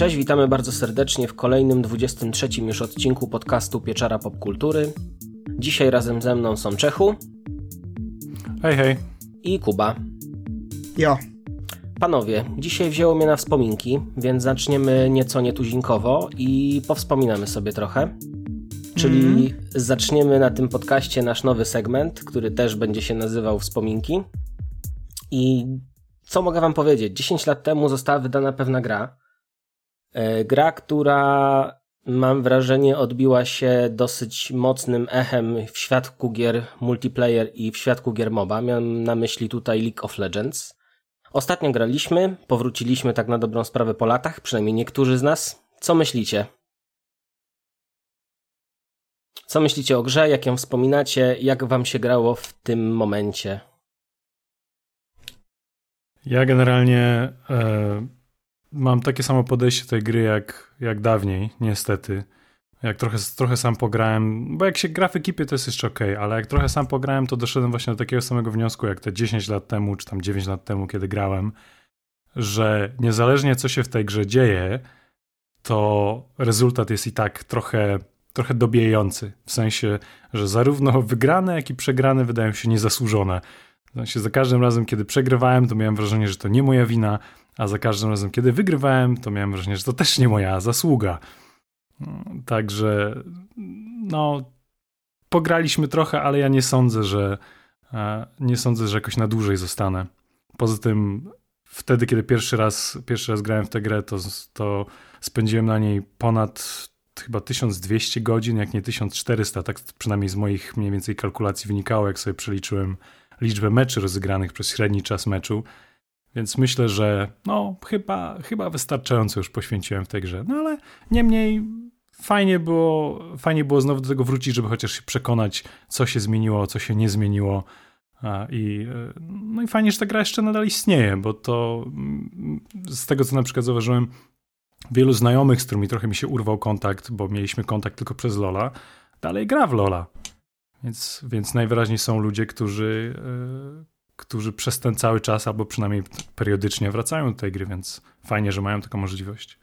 Cześć, witamy bardzo serdecznie w kolejnym 23 już odcinku podcastu Pieczara Popkultury. Dzisiaj razem ze mną są Czechu. Hej, hej. I Kuba. Jo. Panowie, dzisiaj wzięło mnie na wspominki, więc zaczniemy nieco nietuzinkowo i powspominamy sobie trochę. Czyli mm. zaczniemy na tym podcaście nasz nowy segment, który też będzie się nazywał Wspominki. I co mogę wam powiedzieć? 10 lat temu została wydana pewna gra. E, gra, która mam wrażenie odbiła się dosyć mocnym echem w świadku gier multiplayer i w świadku gier MOBA. Miałem na myśli tutaj League of Legends. Ostatnio graliśmy, powróciliśmy tak na dobrą sprawę po latach, przynajmniej niektórzy z nas. Co myślicie? Co myślicie o grze? Jak ją wspominacie? Jak wam się grało w tym momencie? Ja generalnie e, mam takie samo podejście tej gry jak, jak dawniej, niestety. Jak trochę, trochę sam pograłem, bo jak się gra w ekipie to jest jeszcze ok, ale jak trochę sam pograłem, to doszedłem właśnie do takiego samego wniosku jak te 10 lat temu, czy tam 9 lat temu, kiedy grałem, że niezależnie co się w tej grze dzieje, to rezultat jest i tak trochę, trochę dobijający. W sensie, że zarówno wygrane, jak i przegrane wydają się niezasłużone. W sensie za każdym razem, kiedy przegrywałem, to miałem wrażenie, że to nie moja wina, a za każdym razem, kiedy wygrywałem, to miałem wrażenie, że to też nie moja zasługa. Także, no, pograliśmy trochę, ale ja nie sądzę, że e, nie sądzę, że jakoś na dłużej zostanę. Poza tym, wtedy, kiedy pierwszy raz, pierwszy raz grałem w tę grę, to, to spędziłem na niej ponad chyba 1200 godzin, jak nie 1400, tak przynajmniej z moich mniej więcej kalkulacji wynikało, jak sobie przeliczyłem liczbę meczy rozegranych przez średni czas meczu. Więc myślę, że no chyba, chyba wystarczająco już poświęciłem w tej grze. No ale niemniej fajnie było, fajnie było znowu do tego wrócić, żeby chociaż się przekonać, co się zmieniło, co się nie zmieniło. I, e, no i fajnie, że ta gra jeszcze nadal istnieje, bo to mm, z tego, co na przykład zauważyłem, wielu znajomych, z którymi trochę mi się urwał kontakt, bo mieliśmy kontakt tylko przez Lola, dalej gra w Lola. Więc, więc najwyraźniej są ludzie, którzy, yy, którzy przez ten cały czas, albo przynajmniej periodycznie wracają do tej gry, więc fajnie, że mają taką możliwość.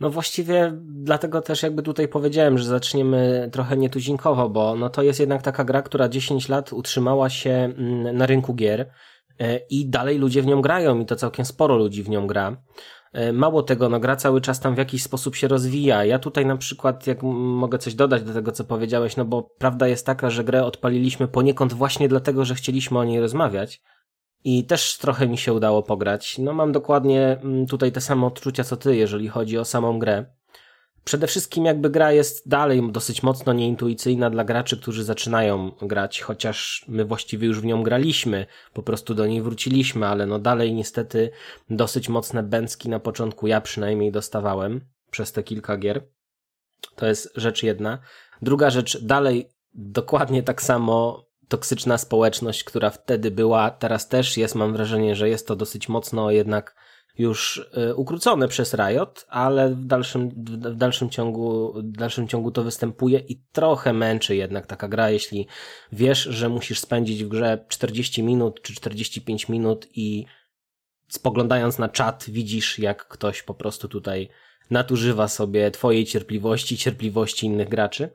No właściwie dlatego też jakby tutaj powiedziałem, że zaczniemy trochę nietuzinkowo, bo no to jest jednak taka gra, która 10 lat utrzymała się mm, na rynku gier e, i dalej ludzie w nią grają i to całkiem sporo ludzi w nią gra. E, mało tego, no gra cały czas tam w jakiś sposób się rozwija. Ja tutaj na przykład, jak mogę coś dodać do tego, co powiedziałeś, no bo prawda jest taka, że grę odpaliliśmy poniekąd właśnie dlatego, że chcieliśmy o niej rozmawiać. I też trochę mi się udało pograć. No mam dokładnie mm, tutaj te same odczucia co ty, jeżeli chodzi o samą grę. Przede wszystkim jakby gra jest dalej dosyć mocno nieintuicyjna dla graczy, którzy zaczynają grać, chociaż my właściwie już w nią graliśmy, po prostu do niej wróciliśmy, ale no dalej niestety dosyć mocne bęcki na początku ja przynajmniej dostawałem przez te kilka gier. To jest rzecz jedna. Druga rzecz, dalej dokładnie tak samo toksyczna społeczność, która wtedy była, teraz też jest, mam wrażenie, że jest to dosyć mocno jednak już y, ukrócone przez Riot, ale w dalszym, w dalszym ciągu, w dalszym ciągu to występuje i trochę męczy jednak taka gra, jeśli wiesz, że musisz spędzić w grze 40 minut czy 45 minut i spoglądając na czat widzisz, jak ktoś po prostu tutaj nadużywa sobie twojej cierpliwości, cierpliwości innych graczy.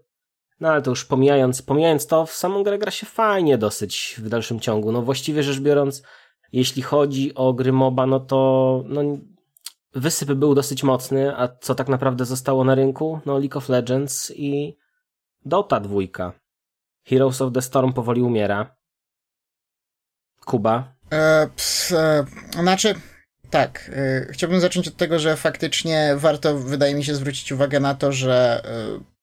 No ale to już pomijając, pomijając to, w samą grę gra się fajnie dosyć w dalszym ciągu. No właściwie rzecz biorąc, jeśli chodzi o gry MOBA, no to no, wysyp był dosyć mocny, a co tak naprawdę zostało na rynku? No League of Legends i Dota dwójka. Heroes of the Storm powoli umiera. Kuba? E, ps, e, znaczy, tak. E, chciałbym zacząć od tego, że faktycznie warto, wydaje mi się, zwrócić uwagę na to, że e,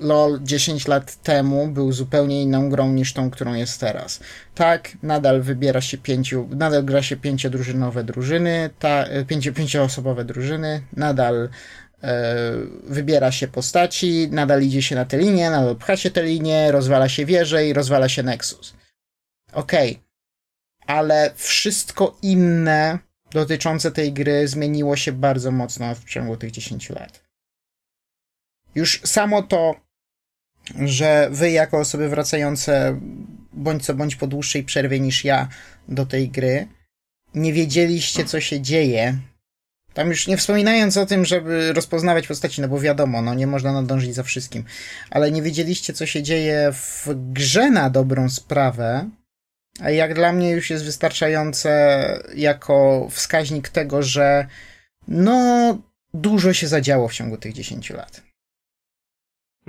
LOL 10 lat temu był zupełnie inną grą niż tą, którą jest teraz. Tak, nadal wybiera się pięciu, nadal gra się pięciodrużynowe drużyny, ta, pięcio, pięcioosobowe drużyny, nadal e, wybiera się postaci, nadal idzie się na te linie, nadal pcha się te linie, rozwala się wieże i rozwala się Nexus. Okej, okay. ale wszystko inne dotyczące tej gry zmieniło się bardzo mocno w ciągu tych 10 lat. Już samo to, że wy jako osoby wracające bądź co bądź po dłuższej przerwie niż ja do tej gry, nie wiedzieliście co się dzieje Tam już nie wspominając o tym, żeby rozpoznawać postaci, no bo wiadomo, no nie można nadążyć za wszystkim. Ale nie wiedzieliście, co się dzieje w grze na dobrą sprawę, a jak dla mnie już jest wystarczające jako wskaźnik tego, że no dużo się zadziało w ciągu tych 10 lat.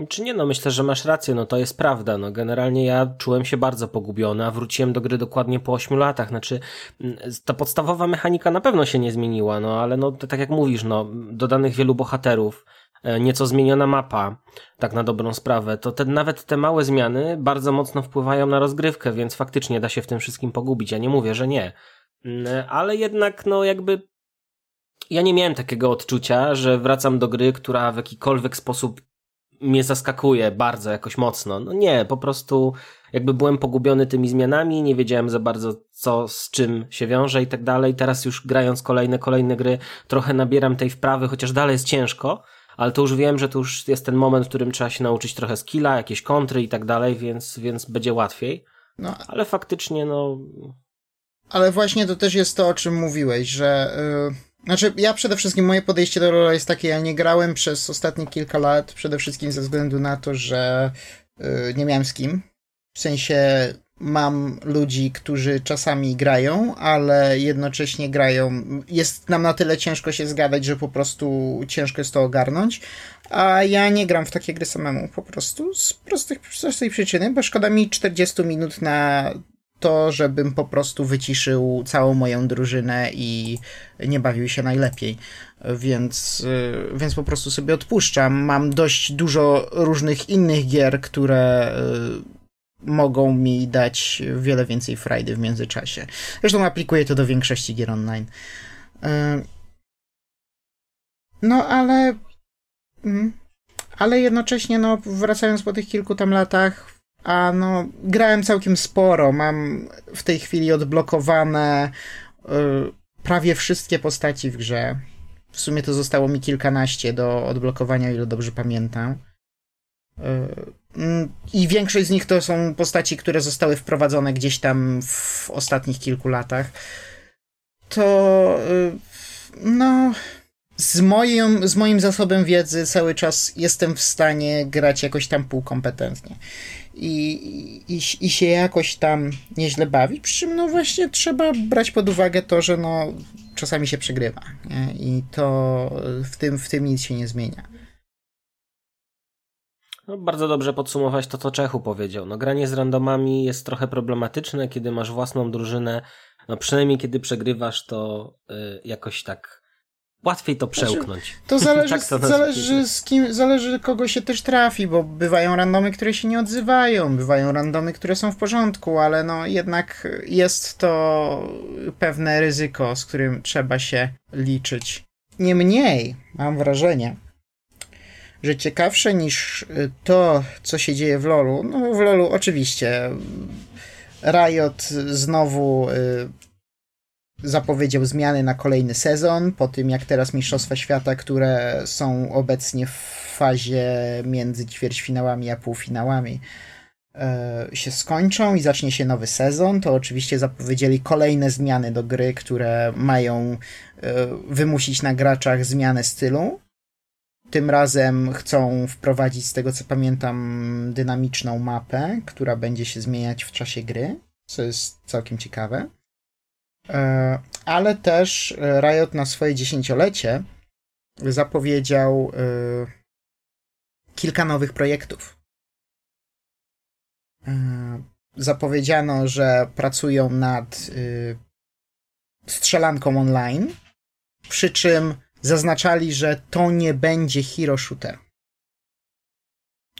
Czy nie, no myślę, że masz rację, no to jest prawda. No generalnie ja czułem się bardzo pogubiony, a wróciłem do gry dokładnie po 8 latach. Znaczy, mm, ta podstawowa mechanika na pewno się nie zmieniła, no ale no tak jak mówisz, no dodanych wielu bohaterów, e, nieco zmieniona mapa, tak na dobrą sprawę, to te, nawet te małe zmiany bardzo mocno wpływają na rozgrywkę, więc faktycznie da się w tym wszystkim pogubić. Ja nie mówię, że nie. Mm, ale jednak, no jakby ja nie miałem takiego odczucia, że wracam do gry, która w jakikolwiek sposób mnie zaskakuje bardzo jakoś mocno. No nie, po prostu jakby byłem pogubiony tymi zmianami, nie wiedziałem za bardzo co z czym się wiąże i tak dalej. Teraz już grając kolejne, kolejne gry, trochę nabieram tej wprawy, chociaż dalej jest ciężko, ale to już wiem, że to już jest ten moment, w którym trzeba się nauczyć trochę skilla, jakieś kontry i tak dalej, więc, więc będzie łatwiej. No. Ale faktycznie, no. Ale właśnie to też jest to, o czym mówiłeś, że. Yy znaczy, ja przede wszystkim, moje podejście do Lola jest takie, ja nie grałem przez ostatnie kilka lat, przede wszystkim ze względu na to, że yy, nie miałem z kim. W sensie mam ludzi, którzy czasami grają, ale jednocześnie grają. Jest nam na tyle ciężko się zgadać, że po prostu ciężko jest to ogarnąć. A ja nie gram w takie gry samemu, po prostu z prostych, prostej przyczyny, bo szkoda mi 40 minut na to, żebym po prostu wyciszył całą moją drużynę i nie bawił się najlepiej. Więc, y, więc po prostu sobie odpuszczam. Mam dość dużo różnych innych gier, które y, mogą mi dać wiele więcej frajdy w międzyczasie. Zresztą aplikuję to do większości gier online. Y, no ale. Mm, ale jednocześnie, no, wracając po tych kilku tam latach, a no, grałem całkiem sporo. Mam w tej chwili odblokowane y, prawie wszystkie postaci w grze. W sumie to zostało mi kilkanaście do odblokowania, o ile dobrze pamiętam. Y, mm, I większość z nich to są postaci, które zostały wprowadzone gdzieś tam w ostatnich kilku latach. To y, no z moim, z moim zasobem wiedzy cały czas jestem w stanie grać jakoś tam półkompetentnie i, i, i się jakoś tam nieźle bawić. Przy czym no właśnie trzeba brać pod uwagę to, że no czasami się przegrywa nie? i to w tym, w tym nic się nie zmienia. No, bardzo dobrze podsumować to, co Czechu powiedział. No, granie z randomami jest trochę problematyczne, kiedy masz własną drużynę. No, przynajmniej kiedy przegrywasz, to y, jakoś tak łatwiej to znaczy, przełknąć. To zależy, tak to zależy z kim, zależy kogo się też trafi, bo bywają randomy, które się nie odzywają, bywają randomy, które są w porządku, ale no jednak jest to pewne ryzyko, z którym trzeba się liczyć. Niemniej, mam wrażenie, że ciekawsze niż to, co się dzieje w LoLu, no w LoLu oczywiście Riot znowu y, zapowiedział zmiany na kolejny sezon, po tym jak teraz Mistrzostwa Świata, które są obecnie w fazie między ćwierćfinałami a półfinałami, e, się skończą i zacznie się nowy sezon, to oczywiście zapowiedzieli kolejne zmiany do gry, które mają e, wymusić na graczach zmianę stylu. Tym razem chcą wprowadzić, z tego co pamiętam, dynamiczną mapę, która będzie się zmieniać w czasie gry, co jest całkiem ciekawe. E, ale też e, Riot na swoje dziesięciolecie zapowiedział e, kilka nowych projektów. Zapowiedziano, że pracują nad strzelanką online, przy czym zaznaczali, że to nie będzie hero shooter.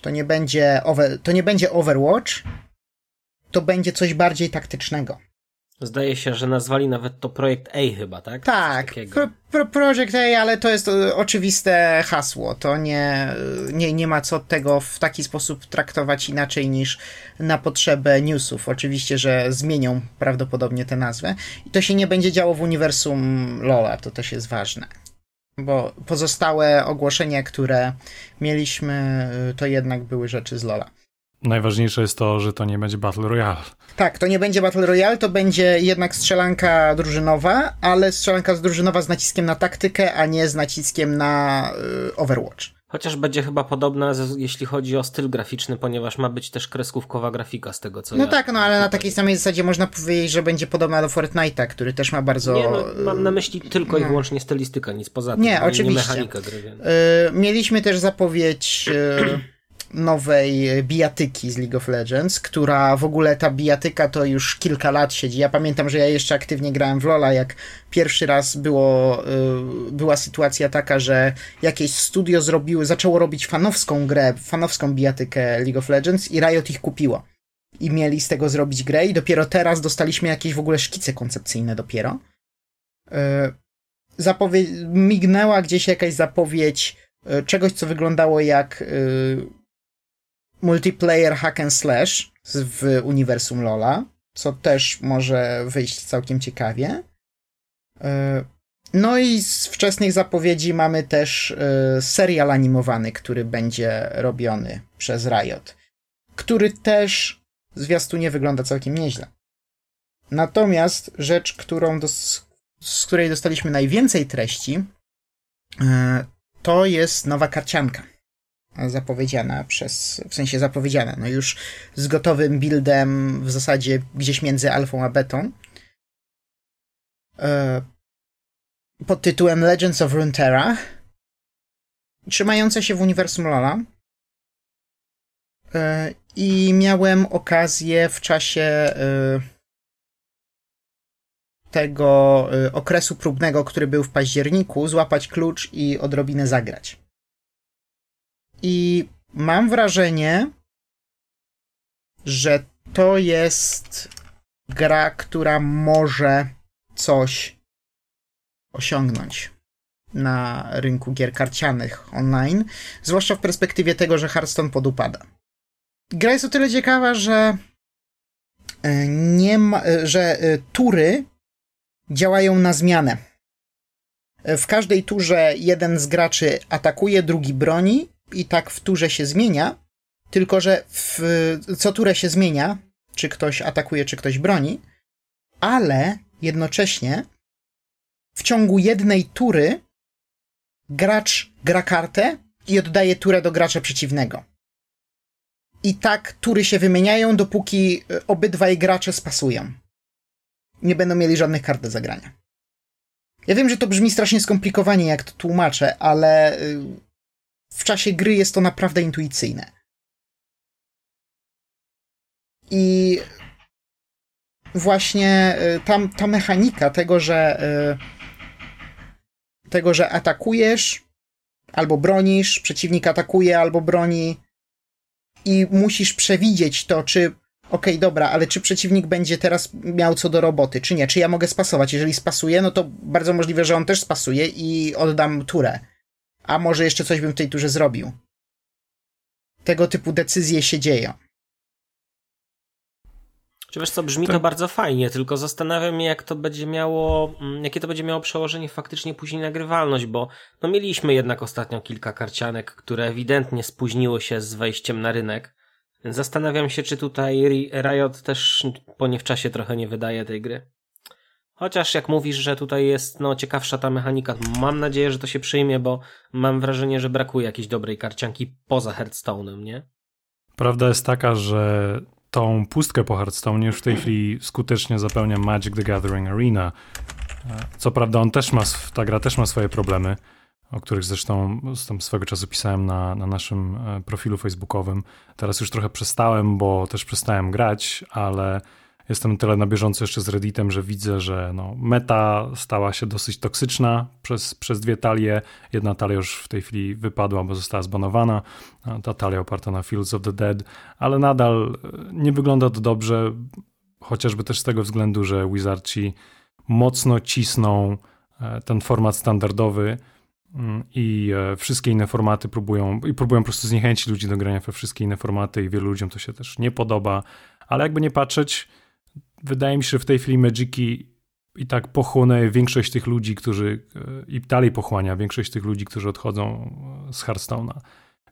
To nie będzie, over, to nie będzie Overwatch, to będzie coś bardziej taktycznego. Zdaje się, że nazwali nawet to projekt A chyba, tak? Tak, pro, pro, Project A, ale to jest e, oczywiste hasło. To nie, nie, nie ma co tego w taki sposób traktować inaczej niż na potrzebę newsów. Oczywiście, że zmienią prawdopodobnie tę nazwę. I to się nie będzie działo w uniwersum Lola, to też jest ważne. Bo pozostałe ogłoszenia, które mieliśmy, e, to jednak były rzeczy z Lola. najważniejsze jest to, że to nie będzie Battle Royale. Tak, to nie będzie Battle Royale, to będzie jednak strzelanka drużynowa, ale strzelanka drużynowa z naciskiem na taktykę, a nie z naciskiem na y, Overwatch. Chociaż będzie chyba podobna, jeśli chodzi o styl graficzny, ponieważ ma być też kreskówkowa grafika z tego, co No ja tak, no ale na takiej samej zasadzie można powiedzieć, że będzie podobna do Fortnite'a, który też ma bardzo... Nie, no, mam na myśli tylko i wyłącznie stylistykę, nic poza tym. Nie, oczywiście. Nie mechanikę gry. Więc... Yy, mieliśmy też zapowiedź... Yy nowej bijatyki z League of Legends, która w ogóle ta bijatyka to już kilka lat siedzi. Ja pamiętam, że ja jeszcze aktywnie grałem w Lola, jak pierwszy raz było, y, była sytuacja taka, że jakieś studio zrobiło, zaczęło robić fanowską grę, fanowską bijatykę League of Legends i Riot ich kupiło. I mieli z tego zrobić grę i dopiero teraz dostaliśmy jakieś w ogóle szkice koncepcyjne dopiero. Y, zapowiedź, mignęła gdzieś jakaś zapowiedź czegoś, co wyglądało jak multiplayer hack and slash w uniwersum Lola, co też może wyjść całkiem ciekawie. E, no i z wczesnych zapowiedzi mamy też e, serial animowany, który będzie robiony przez Riot, który też zwiastunie wygląda całkiem nieźle. Natomiast rzecz, którą dos- z której dostaliśmy najwięcej treści, e, to jest nowa karcianka zapowiedziana przez, w sensie zapowiedziana, no już z gotowym buildem w zasadzie gdzieś między alfą a betą. E, pod tytułem Legends of Runeterra, trzymające się w uniwersum Lola. E, I miałem okazję w czasie e, tego okresu próbnego, który był w październiku, złapać klucz i odrobinę zagrać. I mam wrażenie, że to jest gra, która może coś osiągnąć na rynku gier karcianych online, zwłaszcza w perspektywie tego, że Hearthstone podupada. Gra jest o tyle ciekawa, że e, nie ma, e, że e, tury działają na zmianę. W każdej turze jeden z graczy atakuje, drugi broni i tak w turze się zmienia, tylko że w, co turę się zmienia, czy ktoś atakuje, czy ktoś broni, ale jednocześnie w ciągu jednej tury gracz gra kartę i oddaje turę do gracza przeciwnego. I tak tury się wymieniają, dopóki e, obydwaj gracze spasują. Nie będą mieli żadnych kart do zagrania. Ja wiem, że to brzmi strasznie skomplikowanie, jak to tłumaczę, ale y, w czasie gry jest to naprawdę intuicyjne. I właśnie y, tam ta mechanika tego, że y, tego, że atakujesz albo bronisz, przeciwnik atakuje albo broni i musisz przewidzieć to, czy okej, okay, dobra, ale czy przeciwnik będzie teraz miał co do roboty, czy nie? Czy ja mogę spasować? Jeżeli spasuje, no to bardzo możliwe, że on też spasuje i oddam turę a może jeszcze coś bym w tej turze zrobił. Tego typu decyzje się dzieją. Czy wiesz co, brzmi to... to bardzo fajnie, tylko zastanawiam się, jak to będzie miało, mm, jakie to będzie miało przełożenie faktycznie później nagrywalność, bo no mieliśmy jednak ostatnio kilka karcianek, które ewidentnie spóźniły się z wejściem na rynek. Zastanawiam się, czy tutaj Riot też po nie w czasie trochę nie wydaje tej gry. Chociaż jak mówisz, że tutaj jest no, ciekawsza ta mechanika, mam nadzieję, że to się przyjmie, bo mam wrażenie, że brakuje jakiejś dobrej karcianki poza Hearthstone'em, nie? Prawda jest taka, że tą pustkę po Hearthstone już w tej chwili skutecznie zapełnia Magic the Gathering Arena. Co prawda on też ma, ta gra też ma swoje problemy, o których zresztą swego czasu pisałem na, na naszym e, profilu facebookowym. Teraz już trochę przestałem, bo też przestałem grać, ale jestem tyle na bieżąco jeszcze z Redditem, że widzę, że no, meta stała się dosyć toksyczna przez, przez dwie talie. Jedna talia już w tej chwili wypadła, bo została zbanowana. Ta talia oparta na Fields of the Dead, ale nadal e, nie wygląda to dobrze, chociażby też z tego względu, że Wizardci mocno cisną e, ten format standardowy mm, i e, wszystkie inne formaty próbują i próbują po prostu zniechęcić ludzi do grania we wszystkie inne formaty i wielu ludziom to się też nie podoba, ale jakby nie patrzeć, wydaje mi się, że w tej chwili Magiki i tak pochłonęły większość tych ludzi, którzy i dalej pochłania większość tych ludzi, którzy odchodzą z Hearthstone'a.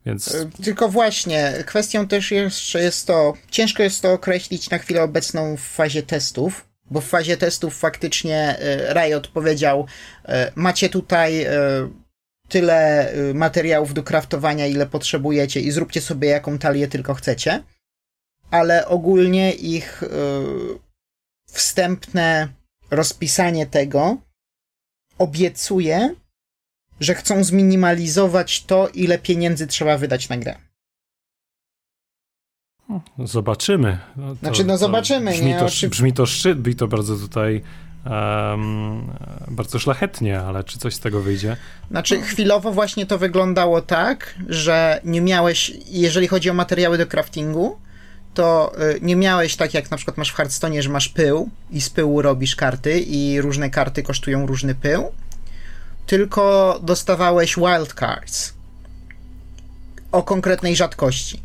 Więc... Tylko właśnie, kwestią też jeszcze jest to, ciężko jest to określić na chwilę obecną w fazie testów, bo w fazie testów faktycznie Riot powiedział, macie tutaj tyle materiałów do kraftowania, ile potrzebujecie i zróbcie sobie jaką talię tylko chcecie, ale ogólnie ich wstępne rozpisanie tego obiecuje, że chcą zminimalizować to, ile pieniędzy trzeba wydać na grę. Zobaczymy. No to, znaczy, no zobaczymy. Brzmi, nie? to, brzmi to szczyt, brzmi to bardzo tutaj um, bardzo szlachetnie, ale czy coś z tego wyjdzie? Znaczy, chwilowo właśnie to wyglądało tak, że nie miałeś, jeżeli chodzi o materiały do craftingu, to y, nie miałeś tak jak na przykład masz w Hearthstone, że masz pył i z pyłu robisz karty i różne karty kosztują różny pył, tylko dostawałeś wildcards o konkretnej rzadkości.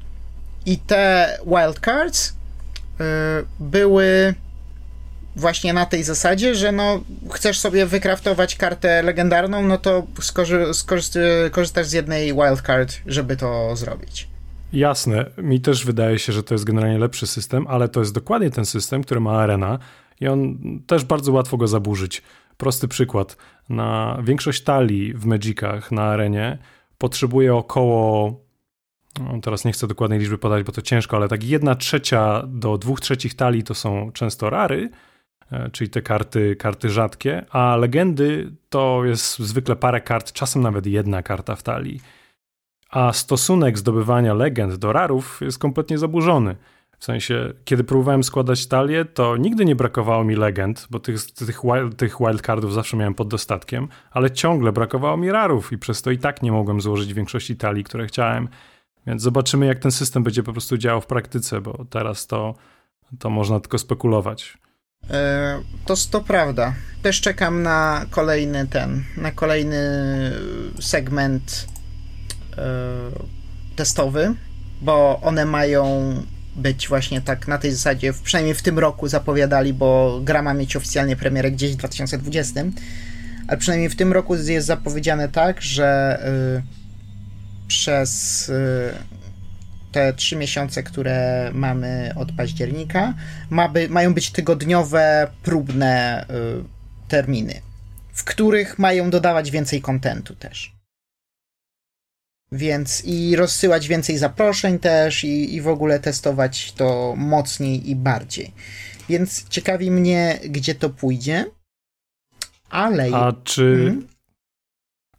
I te wildcards y, były właśnie na tej zasadzie, że no chcesz sobie wykraftować kartę legendarną, no to skorzy- skorzy- korzystasz z jednej wildcard, żeby to zrobić. Jasne, mi też wydaje się, że to jest generalnie lepszy system, ale to jest dokładnie ten system, który ma Arena i on też bardzo łatwo go zaburzyć. Prosty przykład. Na większość talii w Magicach na arenie potrzebuje około no teraz nie chcę dokładnej liczby podać, bo to ciężko, ale tak jedna trzecia do dwóch trzecich talii to są często rary, e, czyli te karty, karty rzadkie, a legendy to jest zwykle parę kart, czasem nawet jedna karta w talii a stosunek zdobywania legend do rarów jest kompletnie zaburzony. W sensie, kiedy próbowałem składać talię, to nigdy nie brakowało mi legend, bo tych, tych, wild, tych wildcardów zawsze miałem pod dostatkiem, ale ciągle brakowało mi rarów i przez to i tak nie mogłem złożyć większości talii, które chciałem. Więc zobaczymy, jak ten system będzie po prostu działał w praktyce, bo teraz to, to można tylko spekulować. E, to, to prawda. Też czekam na kolejny ten, na kolejny segment testowy, bo one mają być właśnie tak na tej zasadzie, przynajmniej w tym roku zapowiadali, bo gra ma mieć oficjalnie premierę gdzieś w 2020, ale przynajmniej w tym roku jest zapowiedziane tak, że y, przez y, te trzy miesiące, które mamy od października, ma by, mają być tygodniowe, próbne terminy, w których mają dodawać więcej kontentu też więc i rozsyłać więcej zaproszeń też i, i w ogóle testować to mocniej i bardziej. Więc ciekawi mnie, gdzie to pójdzie. Ale. A czy. Hmm?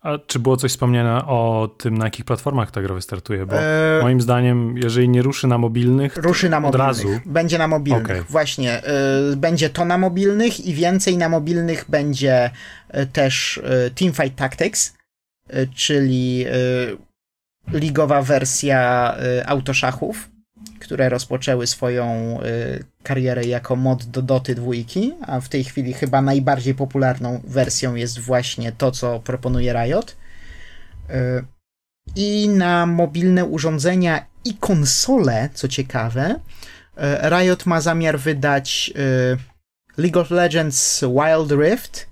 A czy było coś wspomniane o tym, na jakich platformach ta gra wystartuje? Bo e... moim zdaniem, jeżeli nie ruszy na mobilnych, ruszy na mobilnych. od razu. Będzie na mobilnych. Okay. Właśnie. Y, będzie to na mobilnych i więcej na mobilnych będzie y, też y, Teamfight Tactics, czyli ligowa wersja y, autoszachów, które rozpoczęły swoją y, karierę jako mod do Doty dwójki, a w tej chwili chyba najbardziej popularną wersją jest właśnie to, co proponuje Riot. Y, I na mobilne urządzenia i konsole, co ciekawe, Riot ma zamiar wydać League of Legends Wild Rift,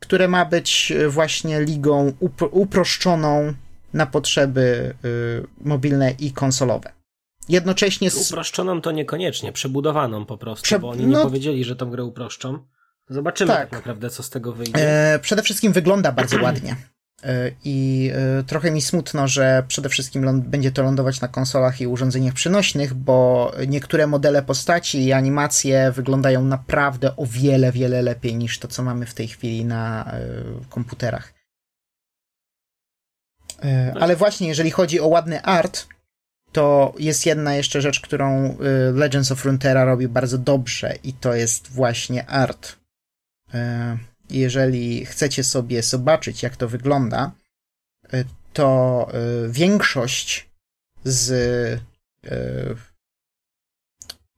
które ma być właśnie ligą uproszczoną na potrzeby y, mobilne i konsolowe. Jednocześnie z... Uproszczoną to niekoniecznie, przebudowaną po prostu, Prze... bo oni no... nie powiedzieli, że tą grę uproszczą. Zobaczymy tak, tak naprawdę, co z tego wyjdzie. E, przede wszystkim wygląda bardzo ładnie. E, I e, trochę mi smutno, że przede wszystkim będzie to lądować na konsolach i urządzeniach przynośnych, bo niektóre modele postaci i animacje wyglądają naprawdę o wiele, wiele lepiej niż to, co mamy w tej chwili na e, komputerach. E, ale właśnie, jeżeli chodzi o ładny art, to jest jedna jeszcze rzecz, którą e, Legends of Frontera robi bardzo dobrze i to jest właśnie art. E, jeżeli chcecie sobie zobaczyć, jak to wygląda, to większość z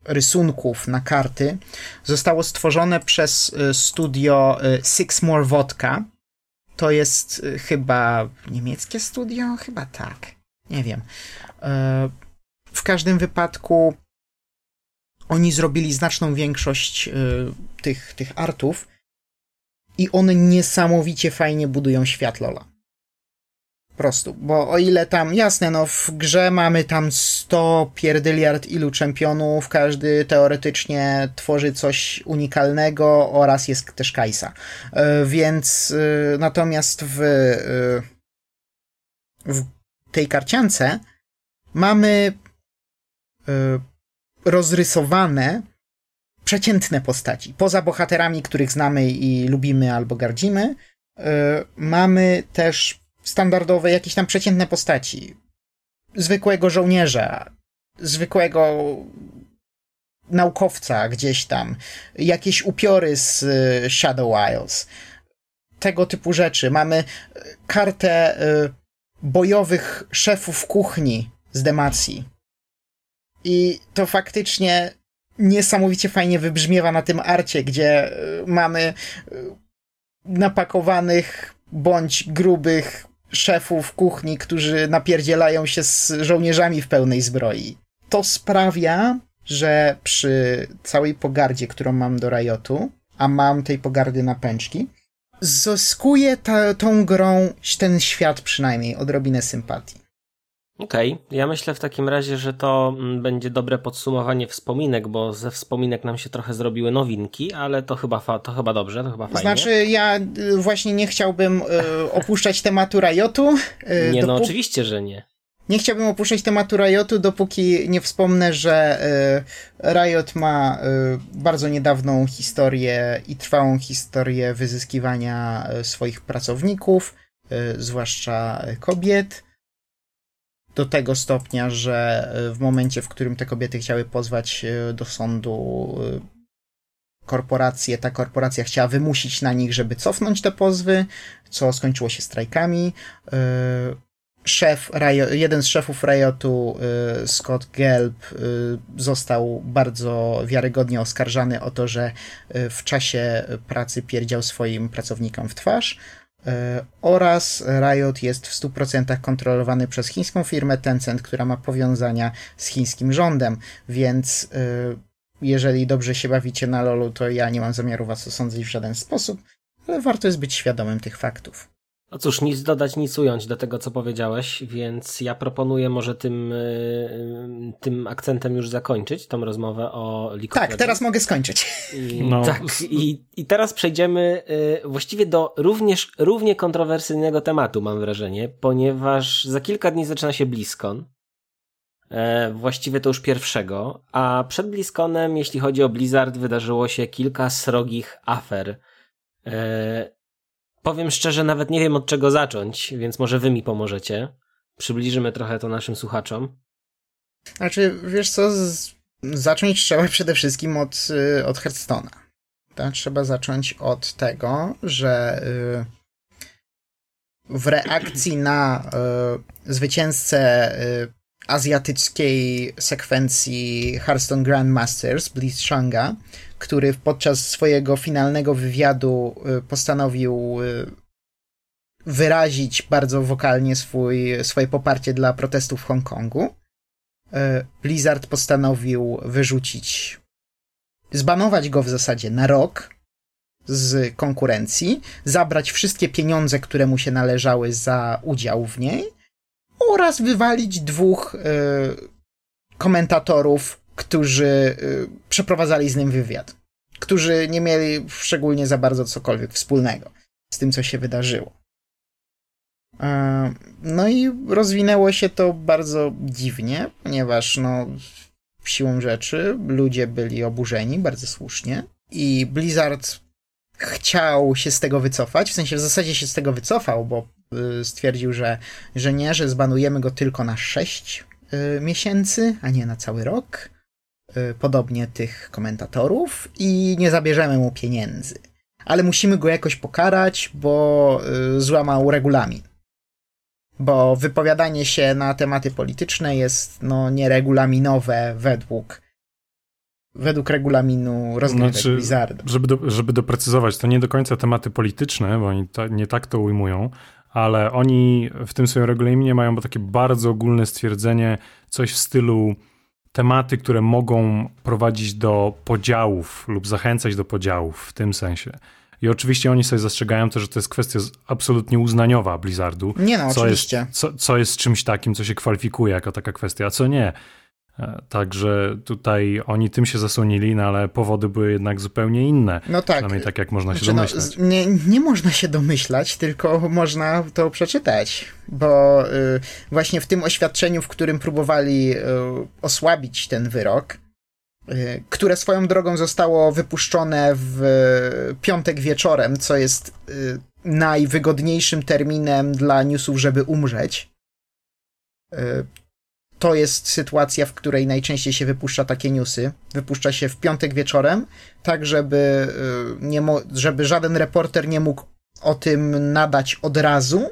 rysunków na karty zostało stworzone przez studio Six More Vodka, to jest y, chyba niemieckie studio? Chyba tak. Nie wiem. E, w każdym wypadku oni zrobili znaczną większość y, tych, tych artów i one niesamowicie fajnie budują świat Lola. Prostu, bo o ile tam, jasne, no w grze mamy tam 100 pierdyliard ilu czempionów, każdy teoretycznie tworzy coś unikalnego oraz jest też Kajsa. E, więc e, natomiast w, e, w tej karciance mamy rozrysowane przeciętne postaci. Poza bohaterami, których znamy i lubimy albo gardzimy, mamy też standardowe, jakieś tam przeciętne postaci. Zwykłego żołnierza, zwykłego naukowca gdzieś tam, jakieś upiory z y, Shadow Isles. Tego typu rzeczy. Mamy y, kartę y, bojowych szefów kuchni z Demacji. I to faktycznie niesamowicie fajnie wybrzmiewa na tym arcie, gdzie mamy napakowanych bądź grubych szefów kuchni, którzy napierdzielają się z żołnierzami w pełnej zbroi. To sprawia, że przy całej pogardzie, którą mam do Riotu, a mam tej pogardy na pęczki, zyskuje ta, tą grą ten świat przynajmniej odrobinę sympatii. Okej, okay. ja myślę w takim razie, że to mm, będzie dobre podsumowanie wspominek, bo ze wspominek nam się trochę zrobiły nowinki, ale to chyba, to chyba dobrze, to chyba fajnie. Znaczy, ja y, właśnie nie chciałbym y, opuszczać tematu Riotu. Y, nie, no oczywiście, że nie. Nie chciałbym opuszczać tematu Riotu, dopóki nie wspomnę, że Riot ma bardzo niedawną historię i trwałą historię wyzyskiwania swoich pracowników, zwłaszcza kobiet do tego stopnia, że e, w momencie, w którym te kobiety chciały pozwać e, do sądu e, korporację, ta korporacja chciała wymusić na nich, żeby cofnąć te pozwy, co skończyło się strajkami. Szef, jeden z szefów Riotu, Scott Gelb, został bardzo wiarygodnie oskarżany o to, że w czasie pracy pierdział swoim pracownikom w twarz. E, oraz Riot jest w 100% kontrolowany przez chińską firmę Tencent, która ma powiązania z chińskim rządem, więc e, jeżeli dobrze się bawicie na LoLu, to ja nie mam zamiaru was osądzić w żaden sposób, ale warto jest być świadomym tych faktów. No cóż, nic dodać, nic ująć do tego, co powiedziałeś, więc ja proponuję może tym, y, tym akcentem już zakończyć tą rozmowę o League Tak, teraz mogę skończyć. I, no. Tak, i, i teraz przejdziemy y, właściwie do również równie kontrowersyjnego tematu, mam wrażenie, ponieważ za kilka dni zaczyna się BlizzCon. E, właściwie to już pierwszego, a przed BlizzConem, jeśli chodzi o Blizzard, wydarzyło się kilka srogich afer. Powiem szczerze, nawet nie wiem od czego zacząć, więc może wy mi pomożecie. Przybliżymy trochę to naszym słuchaczom. Znaczy, wiesz co, z... zacząć trzeba przede wszystkim od, y, od Hearthstone'a. Tak? Trzeba zacząć od tego, że y, w reakcji na y, zwycięzcę azjatyckiej sekwencji Hearthstone Grandmasters, Blitzchanga, który podczas swojego finalnego wywiadu y, postanowił y, wyrazić bardzo wokalnie swój, swoje poparcie dla protestów w Hongkongu. Y, Blizzard postanowił wyrzucić, zbanować go w zasadzie na rok z konkurencji, zabrać wszystkie pieniądze, które mu się należały za udział w niej oraz wywalić dwóch komentatorów którzy y, przeprowadzali z nim wywiad, którzy nie mieli szczególnie za bardzo cokolwiek wspólnego z tym, co się wydarzyło. E, no i rozwinęło się to bardzo dziwnie, ponieważ no, siłą rzeczy ludzie byli oburzeni bardzo słusznie i Blizzard chciał się z tego wycofać, w sensie w zasadzie się z tego wycofał, bo stwierdził, że, że nie, że zbanujemy go tylko na 6 y, miesięcy, a nie na cały rok. Y, podobnie tych komentatorów i nie zabierzemy mu pieniędzy. Ale musimy go jakoś pokarać, bo y, złamał regulamin. Bo wypowiadanie się na tematy polityczne jest no, nieregulaminowe według według regulaminu rozgrywek znaczy, Blizzarda. Żeby, do, żeby doprecyzować, to nie do końca tematy polityczne, bo oni ta, nie tak to ujmują, ale oni w tym swoim regulaminie mają takie bardzo ogólne stwierdzenie, coś w stylu tematy, które mogą prowadzić do podziałów lub zachęcać do podziałów w tym sensie. I oczywiście oni sobie zastrzegają to, że to jest kwestia absolutnie uznaniowa Blizzardu. Nie no, co oczywiście. Jest, co, co jest czymś takim, co się kwalifikuje jako taka kwestia, a co nie. E, także tutaj oni tym się zasłonili, no ale powody były jednak zupełnie inne. No tak. Przynajmniej tak, jak można się znaczy, no, domyślać. No, nie, nie można się domyślać, tylko można to przeczytać, bo y, właśnie w tym oświadczeniu, w którym próbowali y, osłabić ten wyrok, y, które swoją drogą zostało wypuszczone w piątek wieczorem, co jest y, najwygodniejszym terminem dla newsów, żeby umrzeć y, to jest sytuacja, w której najczęściej się wypuszcza takie newsy. Wypuszcza się w piątek wieczorem, tak żeby, y, nie żeby żaden reporter nie mógł o tym nadać od razu,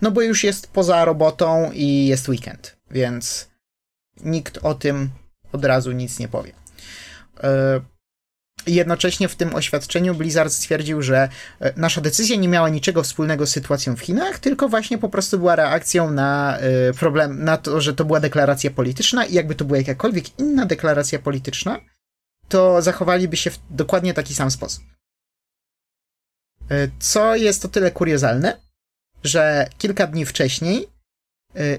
no bo już jest poza robotą i jest weekend, więc nikt o tym od razu nic nie powie. Jednocześnie w tym oświadczeniu Blizzard stwierdził, że e, nasza decyzja nie miała niczego wspólnego z sytuacją w Chinach, tylko właśnie po prostu była reakcją na e, problem, na to, że to była deklaracja polityczna i jakby to była jakakolwiek inna deklaracja polityczna, to zachowaliby się w dokładnie taki sam sposób. E, co jest o tyle kuriozalne, że kilka dni wcześniej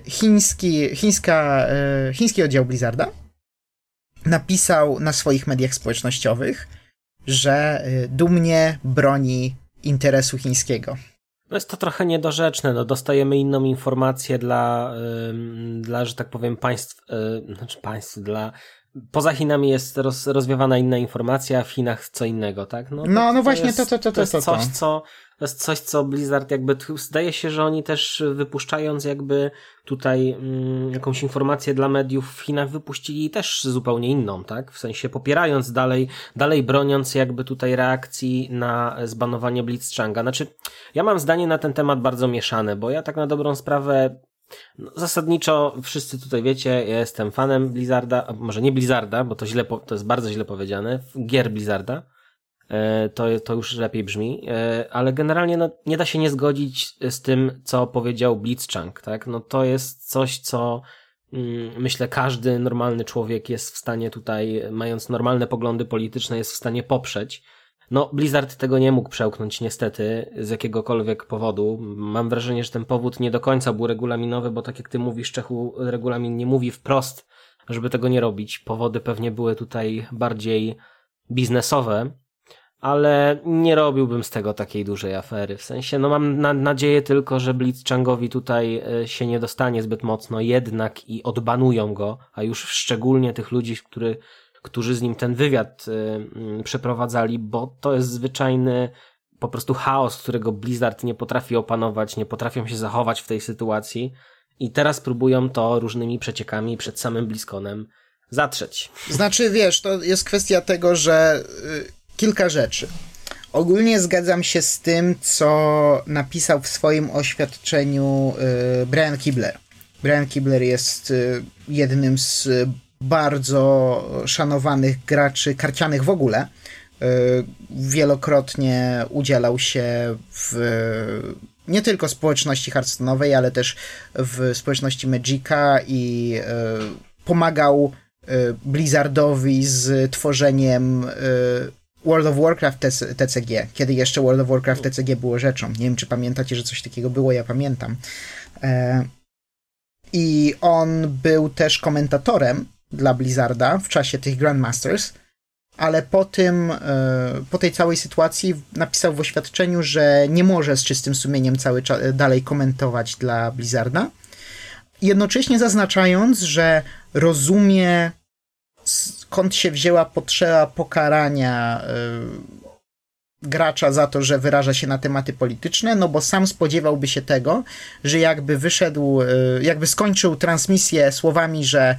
chiński, chińska, chiński oddział Blizzarda napisał na swoich mediach społecznościowych, że y, dumnie broni interesu chińskiego. No jest to trochę niedorzeczne. No, dostajemy inną informację dla, dla że tak powiem, państw, yy, znaczy państw, dla. Poza Chinami jest roz, rozwiewana inna informacja, w Chinach co innego, tak? No, no, no właśnie, jest, to, to, to, to, to jest coś, co to jest coś, co Blizzard jakby, zdaje się, że oni też wypuszczając jakby tutaj mm, jakąś informację dla mediów w Chinach wypuścili też zupełnie inną, tak? W sensie popierając dalej, dalej broniąc jakby tutaj reakcji na zbanowanie Blitzchanga. Znaczy, ja mam zdanie na ten temat bardzo mieszane, bo ja tak na dobrą sprawę no, zasadniczo wszyscy tutaj wiecie, ja jestem fanem Blizzarda, może nie Blizzarda, bo to źle, to jest bardzo źle powiedziane, gier Blizzarda, to, to już lepiej brzmi, e, ale generalnie no, nie da się nie zgodzić z tym, co powiedział Blitzchung, tak? No to jest coś, co mm, myślę każdy normalny człowiek jest w stanie tutaj, mając normalne poglądy polityczne, jest w stanie poprzeć. No, Blizzard tego nie mógł przełknąć niestety z jakiegokolwiek powodu. Mam wrażenie, że ten powód nie do końca był regulaminowy, bo tak jak ty mówisz, Czechu regulamin nie mówi wprost, żeby tego nie robić. Powody pewnie były tutaj bardziej biznesowe, ale nie robiłbym z tego takiej dużej afery. W sensie, no mam na, nadzieję tylko, że Blitzchangowi tutaj e, się nie dostanie zbyt mocno jednak i odbanują go, a już szczególnie tych ludzi, który, którzy z nim ten wywiad y, przeprowadzali, bo to jest zwyczajny po prostu chaos, którego Blizzard nie potrafi opanować, nie potrafią się zachować w tej sytuacji i teraz próbują to różnymi przeciekami przed samym Bliskonem zatrzeć. Znaczy, wiesz, to jest kwestia tego, że y, kilka rzeczy. Ogólnie zgadzam się z tym, co napisał w swoim oświadczeniu y, Brian Kibler. Brian Kibler jest y, jednym z bardzo szanowanych graczy karcianych w ogóle. Y, wielokrotnie udzielał się w nie tylko społeczności Hearthstone'owej, ale też w społeczności Magica i pomagał Blizzardowi z tworzeniem World of Warcraft TCG, kiedy jeszcze World of Warcraft TCG było rzeczą. Nie wiem, czy pamiętacie, że coś takiego było, ja pamiętam. E, I on był też komentatorem dla Blizzarda w czasie tych Grandmasters, ale po tym, e, po tej całej sytuacji napisał w oświadczeniu, że nie może z czystym sumieniem cały czas dalej komentować dla Blizzarda. Jednocześnie zaznaczając, że rozumie skąd się wzięła potrzeba pokarania y, gracza za to, że wyraża się na tematy polityczne, no bo sam spodziewałby się tego, że jakby wyszedł, y, jakby skończył transmisję słowami, że,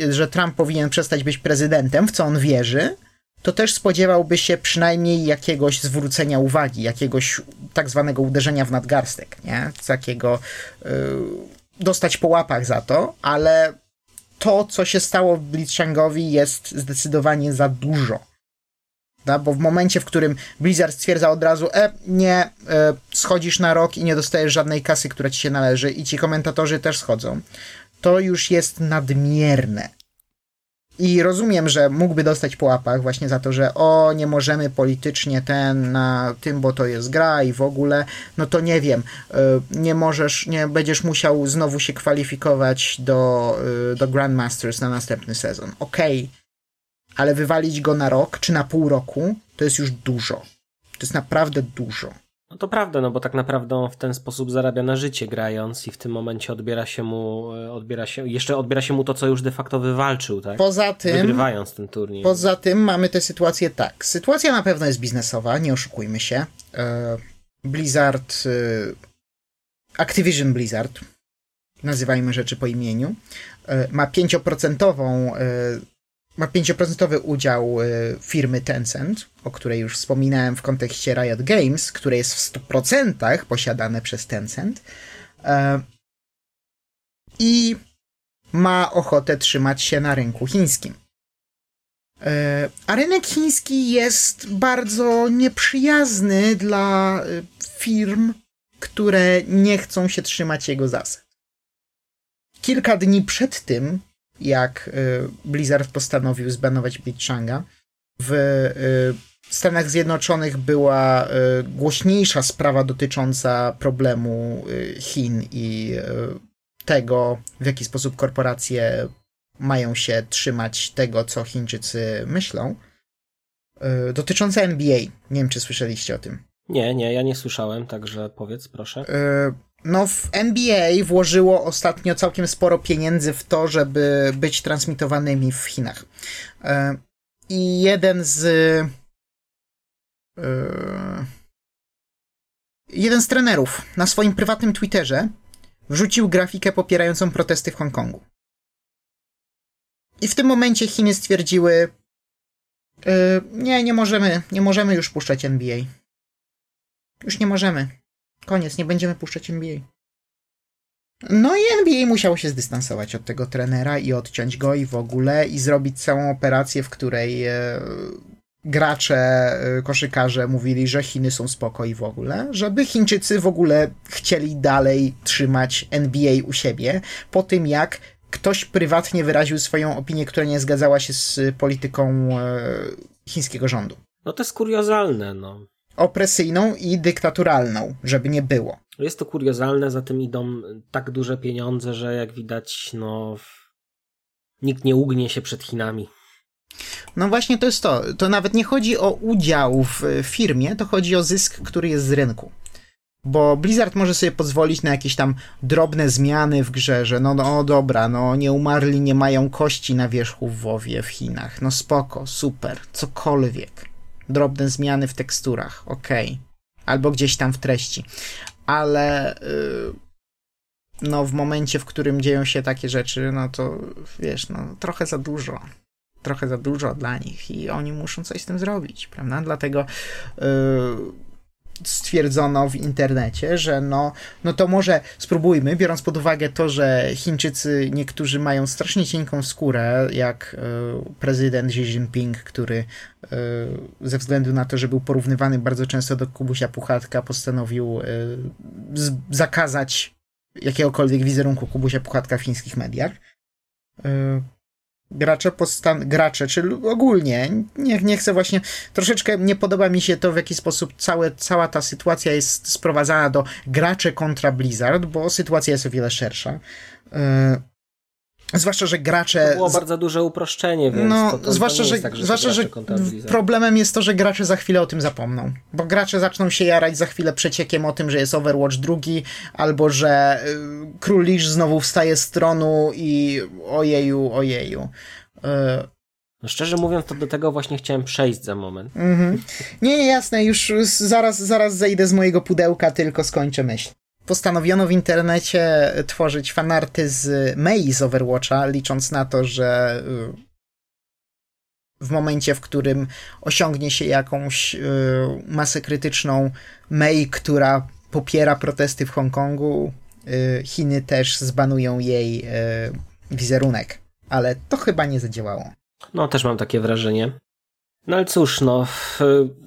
y, że Trump powinien przestać być prezydentem, w co on wierzy, to też spodziewałby się przynajmniej jakiegoś zwrócenia uwagi, jakiegoś tak zwanego uderzenia w nadgarstek, nie? Takiego dostać po łapach za to, ale to, co się stało w Blitzchangowi jest zdecydowanie za dużo. Da? Bo w momencie, w którym Blizzard stwierdza od razu, e, nie, e, schodzisz na rok i nie dostajesz żadnej kasy, która ci się należy i ci komentatorzy też schodzą, to już jest nadmierne. I rozumiem, że mógłby dostać po łapach właśnie za to, że o, nie możemy politycznie ten na tym, bo to jest gra i w ogóle, no to nie wiem, y, nie możesz, nie będziesz musiał znowu się kwalifikować do, y, do Grandmasters na następny sezon. Okej, okay. ale wywalić go na rok czy na pół roku to jest już dużo. To jest naprawdę dużo. No to prawda, no bo tak naprawdę on w ten sposób zarabia na życie grając i w tym momencie odbiera się mu, e, odbiera się, jeszcze odbiera się mu to, co już de facto wywalczył, tak? Poza tym, Wygrywając ten turniej. Poza tym mamy tę sytuację tak. Sytuacja na pewno jest biznesowa, nie oszukujmy się. E, Blizzard, e, Activision Blizzard, nazywajmy rzeczy po imieniu, ma 5% ma 5% udział y, firmy Tencent, o której już wspominałem w kontekście Riot Games, które jest w 100% posiadane przez Tencent. E, I ma ochotę trzymać się na rynku chińskim. E, a rynek chiński jest bardzo nieprzyjazny dla firm, które nie chcą się trzymać jego zasad. Kilka dni przed tym jak y, Blizzard postanowił zbanować Blitzchanga. W y, Stanach Zjednoczonych była y, głośniejsza sprawa dotycząca problemu Chin i tego, w jaki sposób korporacje mają się trzymać tego, co Chińczycy myślą. Dotycząca NBA. Nie wiem, czy słyszeliście o tym. Nie, nie, ja nie słyszałem, także powiedz, proszę. No, w NBA włożyło ostatnio całkiem sporo pieniędzy w to, żeby być transmitowanymi w Chinach. E, I jeden z. E, jeden z trenerów na swoim prywatnym Twitterze wrzucił grafikę popierającą protesty w Hongkongu. I w tym momencie Chiny stwierdziły: e, Nie, nie możemy, nie możemy już puszczać NBA. Już nie możemy. Koniec, nie będziemy puszczać NBA. No i NBA musiało się zdystansować od tego trenera i odciąć go i w ogóle i zrobić całą operację, w której e, gracze, e, koszykarze mówili, że Chiny są spoko i w ogóle, żeby Chińczycy w ogóle chcieli dalej trzymać NBA u siebie po tym jak ktoś prywatnie wyraził swoją opinię, która nie zgadzała się z polityką e, chińskiego rządu. No to jest kuriozalne, no opresyjną i dyktaturalną, żeby nie było. Jest to kuriozalne, za tym idą tak duże pieniądze, że jak widać, no nikt nie ugnie się przed Chinami. No właśnie to jest to. To nawet nie chodzi o udział w firmie, to chodzi o zysk, który jest z rynku. Bo Blizzard może sobie pozwolić na jakieś tam drobne zmiany w grze, że no, no dobra, no nie umarli, nie mają kości na wierzchu w WoWie w Chinach. No spoko, super, cokolwiek drobne zmiany w teksturach, ok. Albo gdzieś tam w treści. Ale yy, no w momencie, w którym dzieją się takie rzeczy, no to wiesz, no trochę za dużo. Trochę za dużo dla nich i oni muszą coś z tym zrobić, prawda? Dlatego yy, stwierdzono w internecie, że no, no to może spróbujmy, biorąc pod uwagę to, że Chińczycy niektórzy mają strasznie cienką skórę, jak y, prezydent Xi Jinping, który y, ze względu na to, że był porównywany bardzo często do Kubusia Puchatka, postanowił y, zakazać jakiegokolwiek wizerunku Kubusia Puchatka w chińskich mediach gracze, postan- gracze, czy ogólnie, nie, nie chcę właśnie, troszeczkę nie podoba mi się to, w jaki sposób całe, cała ta sytuacja jest sprowadzana do gracze kontra Blizzard, bo sytuacja jest o wiele szersza. Zwłaszcza, że gracze. To było bardzo duże uproszczenie, więc. No, to, to, zwłaszcza, to że, tak, że, zwłaszcza, że problemem jest to, że gracze za chwilę o tym zapomną. Bo gracze zaczną się jarać za chwilę przeciekiem o tym, że jest Overwatch drugi, albo że y, król Lisz znowu wstaje z tronu i ojeju, ojeju. Y, no szczerze mówiąc, to do tego właśnie chciałem przejść za moment. Mm-hmm. Nie, nie, jasne, już zaraz, zaraz zejdę z mojego pudełka, tylko skończę myśl postanowiono w internecie tworzyć fanarty z Mei z Overwatcha, licząc na to, że y, w momencie, w którym osiągnie się jakąś y, masę krytyczną Mei, która popiera protesty w Hongkongu, Chiny też zbanują jej wizerunek. Ale to chyba nie zadziałało. No, też mam takie wrażenie. No ale cóż, no,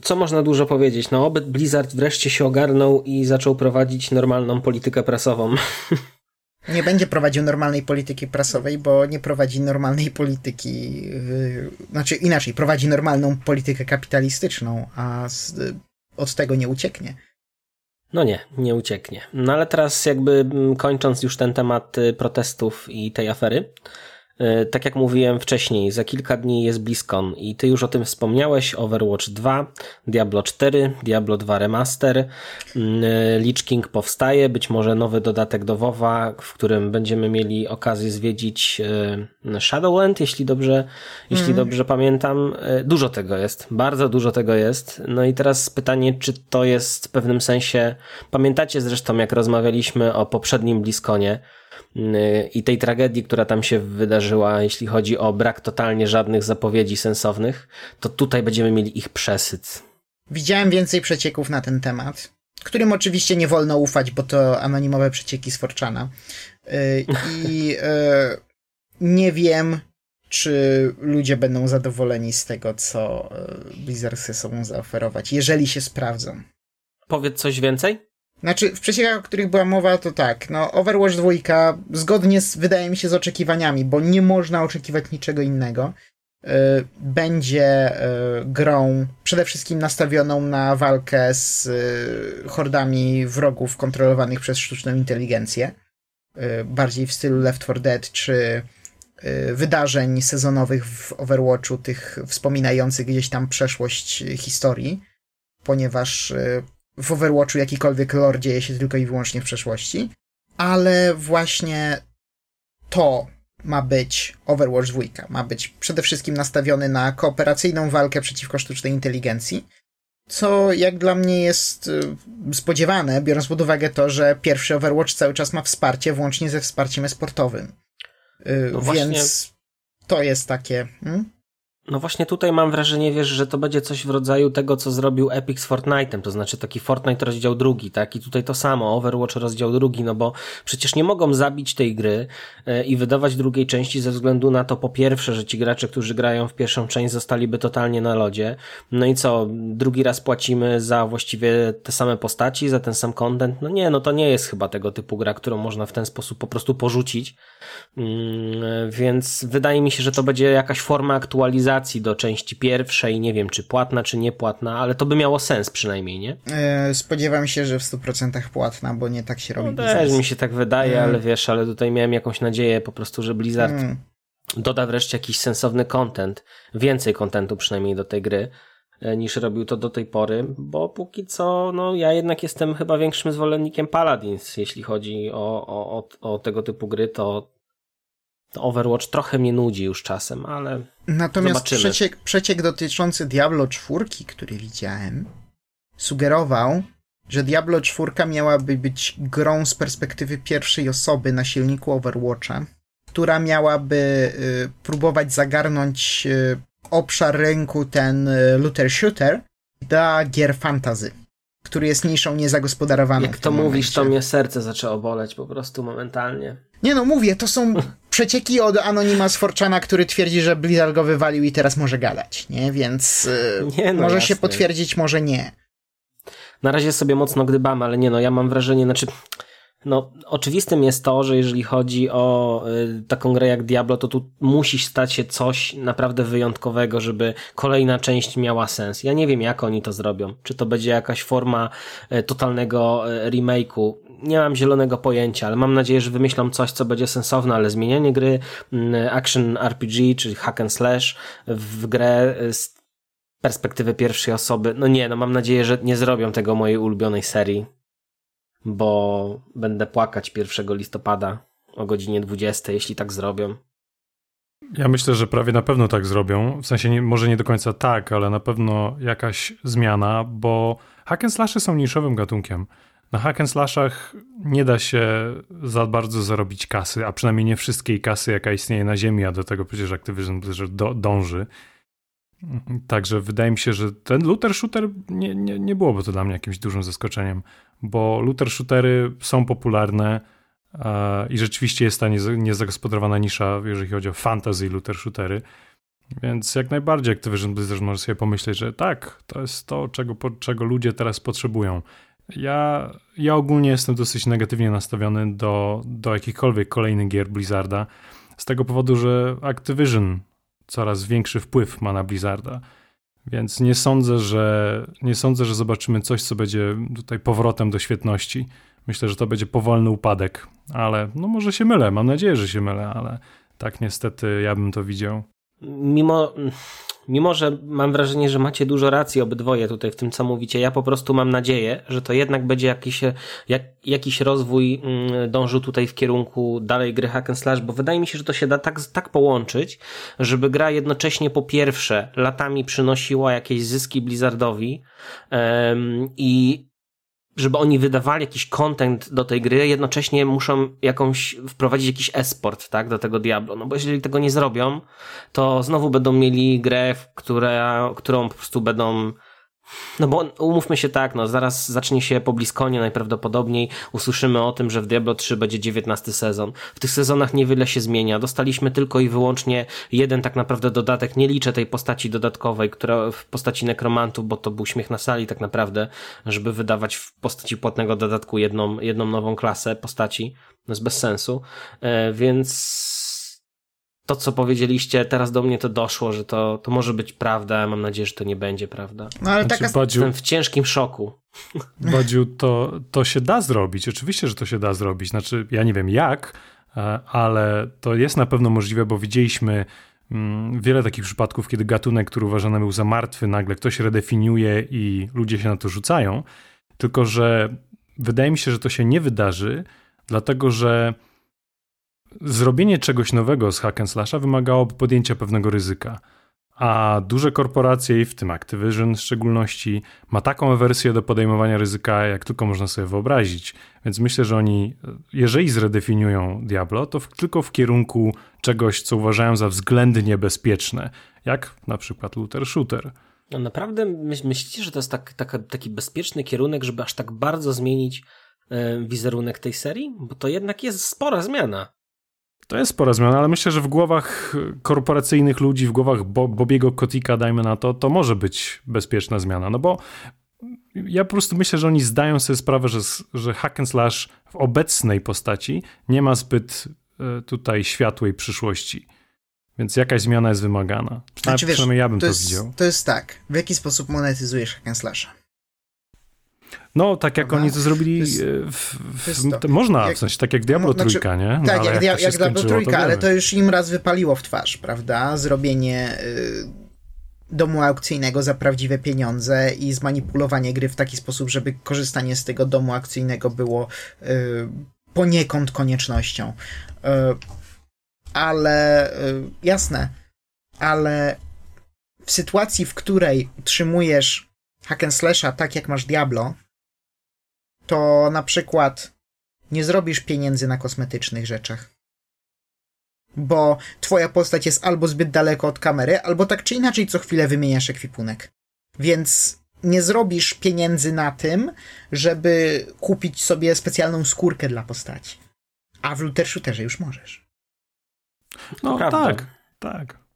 co można dużo powiedzieć? No, oby Blizzard wreszcie się ogarnął i zaczął prowadzić normalną politykę prasową. Nie będzie prowadził normalnej polityki prasowej, bo nie prowadzi normalnej polityki, yy, znaczy inaczej, prowadzi normalną politykę kapitalistyczną, a z, od tego nie ucieknie. No nie, nie ucieknie. No ale teraz jakby mm, kończąc już ten temat y, protestów i tej afery, tak jak mówiłem wcześniej, za kilka dni jest BlizzCon i ty już o tym wspomniałeś, Overwatch 2, Diablo 4, Diablo 2 Remaster, mm, e, Lich King powstaje, być może nowy dodatek do WoWa, w którym będziemy mieli okazję zwiedzić e, Shadowland, jeśli dobrze, jeśli mm. dobrze pamiętam. Dużo tego jest, bardzo dużo tego jest. No i teraz pytanie, czy to jest w pewnym sensie, pamiętacie zresztą jak rozmawialiśmy o poprzednim BlizzConie, i tej tragedii, która tam się wydarzyła, jeśli chodzi o brak totalnie żadnych zapowiedzi sensownych, to tutaj będziemy mieli ich przesyt. Widziałem więcej przecieków na ten temat, którym oczywiście nie wolno ufać, bo to anonimowe przecieki z Forczana. Y, I y, nie wiem, czy ludzie będą zadowoleni z tego, co Blizzard chce sobą zaoferować, jeżeli się sprawdzą. Powiedz coś więcej? Znaczy, w przeciekach, o których była mowa, to tak, no Overwatch 2 zgodnie z, wydaje mi się, z oczekiwaniami, bo nie można oczekiwać niczego innego, yy, będzie yy, grą przede wszystkim nastawioną na walkę z yy, hordami wrogów kontrolowanych przez sztuczną inteligencję, bardziej w stylu Left 4 Dead, czy wydarzeń sezonowych w Overwatchu, tych wspominających gdzieś tam przeszłość historii, ponieważ w Overwatchu jakikolwiek lore dzieje się tylko i wyłącznie w przeszłości, ale właśnie to ma być Overwatch 2. Ma być przede wszystkim nastawiony na kooperacyjną walkę przeciwko sztucznej inteligencji, co jak dla mnie jest y, spodziewane, biorąc pod uwagę to, że pierwszy Overwatch cały czas ma wsparcie, włącznie ze wsparciem esportowym. Y, no Więc właśnie... to jest takie. Hmm? No właśnie tutaj mam wrażenie, wiesz, że to będzie coś w rodzaju tego, co zrobił Epic z Fortnite'em, to znaczy taki Fortnite rozdział drugi, tak? I tutaj to samo, Overwatch rozdział drugi, no bo przecież nie mogą zabić tej gry e, i wydawać drugiej części ze względu na to, po pierwsze, że ci gracze, którzy grają w pierwszą część zostaliby totalnie na lodzie, no i co, drugi raz płacimy za właściwie te same postaci, za ten sam content? No nie, no to nie jest chyba tego typu gra, którą można w ten sposób po prostu porzucić, mm, e, więc wydaje mi się, że to będzie jakaś forma aktualizacji do części pierwszej, nie wiem czy płatna, czy niepłatna, ale to by miało sens przynajmniej, nie? E, spodziewam się, że w 100% płatna, bo nie tak się robi. No też mi się tak wydaje, mm. ale wiesz, ale tutaj miałem jakąś nadzieję po prostu, że Blizzard mm. doda wreszcie jakiś sensowny content, więcej kontentu przynajmniej do tej gry e, niż robił to do tej pory, bo póki co, no ja jednak jestem chyba większym zwolennikiem Paladins, jeśli chodzi o, o, o, o tego typu gry, to Overwatch trochę mnie nudzi już czasem, ale. Natomiast przeciek, przeciek dotyczący Diablo 4, który widziałem, sugerował, że Diablo 4 miałaby być grą z perspektywy pierwszej osoby na silniku Overwatcha, która miałaby y, próbować zagarnąć y, obszar rynku ten y, looter shooter dla gier fantazy który jest niszą niezagospodarowaną. Jak to mówisz, momencie. to mnie serce zaczęło boleć po prostu momentalnie. Nie no, mówię, to są przecieki od Anonima z Forczana, który twierdzi, że Blizzard go wywalił i teraz może gadać, nie? Więc yy, nie, no może jasne. się potwierdzić, może nie. Na razie sobie mocno gdybam, ale nie no, ja mam wrażenie, znaczy no, oczywistym jest to, że jeżeli chodzi o y, taką grę jak Diablo, to tu musi stać się coś naprawdę wyjątkowego, żeby kolejna część miała sens. Ja nie wiem, jak oni to zrobią. Czy to będzie jakaś forma y, totalnego y, remake'u. Nie mam zielonego pojęcia, ale mam nadzieję, że wymyślą coś, co będzie sensowne, ale zmienianie gry y, action RPG, czyli hack and slash w grę z perspektywy pierwszej osoby, no nie, no mam nadzieję, że nie zrobią tego mojej ulubionej serii bo będę płakać 1 listopada o godzinie 20, jeśli tak zrobią. Ja myślę, że prawie na pewno tak zrobią. W sensie nie, może nie do końca tak, ale na pewno jakaś zmiana, bo hack and slashy są niszowym gatunkiem. Na hack and slashach nie da się za bardzo zarobić kasy, a przynajmniej nie wszystkiej kasy, jaka istnieje na ziemi, a do tego przecież Activision do, dąży. Także wydaje mi się, że ten looter shooter nie, nie, nie byłoby to dla mnie jakimś dużym zaskoczeniem, bo looter shootery są popularne e, i rzeczywiście jest ta niezagospodarowana nisza, jeżeli chodzi o fantasy looter shootery. Więc jak najbardziej Activision Blizzard może sobie pomyśleć, że tak, to jest to, czego, czego ludzie teraz potrzebują. Ja, ja ogólnie jestem dosyć negatywnie nastawiony do, do jakichkolwiek kolejnych gier Blizzarda, z tego powodu, że Activision coraz większy wpływ ma na Blizzarda. Więc nie sądzę, że nie sądzę, że zobaczymy coś, co będzie tutaj powrotem do świetności. Myślę, że to będzie powolny upadek, ale no może się mylę, mam nadzieję, że się mylę, ale tak niestety ja bym to widział. Mimo, mimo że mam wrażenie, że macie dużo racji obydwoje tutaj w tym, co mówicie, ja po prostu mam nadzieję, że to jednak będzie jakiś, jak, jakiś rozwój mm, dążył tutaj w kierunku dalej gry hack and slash, bo wydaje mi się, że to się da tak, tak połączyć, żeby gra jednocześnie po pierwsze latami przynosiła jakieś zyski Blizzardowi um, i żeby oni wydawali jakiś content do tej gry, jednocześnie muszą jakąś wprowadzić jakiś esport, tak, do tego Diablo. No bo jeżeli tego nie zrobią, to znowu będą mieli grę, która, którą po prostu będą no bo umówmy się tak, no zaraz zacznie się po Bliskonie najprawdopodobniej, usłyszymy o tym, że w Diablo 3 będzie 19 sezon. W tych sezonach niewiele się zmienia. Dostaliśmy tylko i wyłącznie jeden tak naprawdę dodatek. Nie liczę tej postaci dodatkowej, która w postaci nekromantów, bo to był śmiech na sali tak naprawdę, żeby wydawać w postaci płatnego dodatku jedną, jedną nową klasę postaci. To jest bez sensu. E, więc to, co powiedzieliście, teraz do mnie to doszło, że to, to może być prawda. Mam nadzieję, że to nie będzie prawda. No ale znaczy, taka... Badziu, Jestem w ciężkim szoku. Badziu, to, to się da zrobić. Oczywiście, że to się da zrobić. Znaczy, ja nie wiem jak, e, ale to jest na pewno możliwe, bo widzieliśmy mm, wiele takich przypadków, kiedy gatunek, który uważany był za martwy, nagle ktoś redefiniuje i ludzie się na to rzucają. Tylko, że wydaje mi się, że to się nie wydarzy, dlatego że zrobienie czegoś nowego z hack slasha wymagałoby podjęcia pewnego ryzyka. A duże korporacje, w tym Activision w szczególności, ma taką wersję do podejmowania ryzyka, jak tylko można sobie wyobrazić. Więc myślę, że oni, jeżeli zredefiniują Diablo, to w, tylko w kierunku czegoś, co uważają za względnie bezpieczne, jak na przykład looter shooter. No naprawdę myślicie, że to jest tak, taki bezpieczny kierunek, żeby aż tak bardzo zmienić e, wizerunek tej serii? Bo to jednak jest spora zmiana. To jest spora zmiana, ale myślę, że w głowach korporacyjnych ludzi, w głowach Bo Bobiego Kotika, dajmy na to, to może być bezpieczna zmiana. No bo ja po prostu myślę, że oni zdają sobie sprawę, że, że hack and slash w obecnej postaci nie ma zbyt e, tutaj światłej przyszłości. Więc jakaś zmiana jest wymagana. Znaczy, wiesz, przynajmniej ja bym to, to jest, widział. To jest tak. W jaki sposób monetyzujesz hack and slasha? No, tak jak oni to zrobili, jest, e, w, w, to można, jak, w sensie tak jak Diablo no, znaczy, Trójka, nie? No, tak, jak, jak, jak Diablo Trójka, ale to już im raz wypaliło w twarz, prawda? Zrobienie y, domu aukcyjnego za prawdziwe pieniądze i zmanipulowanie gry w taki sposób, żeby korzystanie z tego domu aukcyjnego było y, poniekąd koniecznością. Y, ale y, jasne, ale w sytuacji, w której utrzymujesz hack and slasha tak jak masz Diablo, to na przykład nie zrobisz pieniędzy na kosmetycznych rzeczach. Bo twoja postać jest albo zbyt daleko od kamery, albo tak czy inaczej co chwilę wymieniasz ekwipunek. Więc nie zrobisz pieniędzy na tym, żeby kupić sobie specjalną skórkę dla postaci. A w looter shooterze już możesz. No tak, tak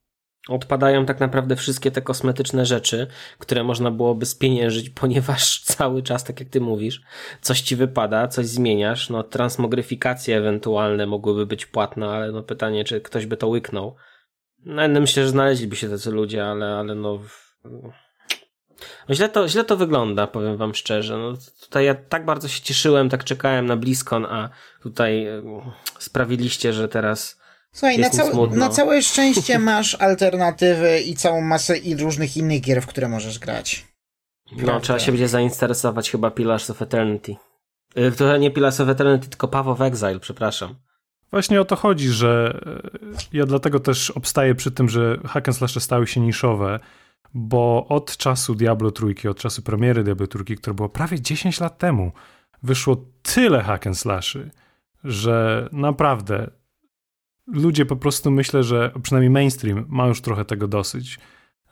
odpadają tak naprawdę wszystkie te kosmetyczne rzeczy, które można byłoby spieniężyć, ponieważ cały czas, tak jak ty mówisz, coś ci wypada, coś zmieniasz, no transmogryfikacje ewentualne mogłyby być płatne, ale no pytanie, czy ktoś by to łyknął. No, no myślę, że znaleźliby się tacy ludzie, ale, ale no... No źle to, źle to wygląda, powiem wam szczerze. No, tutaj ja tak bardzo się cieszyłem, tak czekałem na BlizzCon, a tutaj sprawiliście, że teraz Słuchaj, na, cał na, całe szczęście masz alternatywy i całą masę i różnych innych gier, w które możesz grać. No, trzeba się będzie zainteresować chyba Pillars of Eternity. Y, to nie Pillars of Eternity, tylko Path of Exile, przepraszam. Właśnie o to chodzi, że y, ja dlatego też obstaję przy tym, że hack and stały się niszowe, bo od czasu Diablo trójki, od czasu premiery Diablo trójki, które było prawie 10 lat temu, wyszło tyle hack and slashy, że naprawdę ludzie po prostu myślę, że przynajmniej mainstream ma już trochę tego dosyć.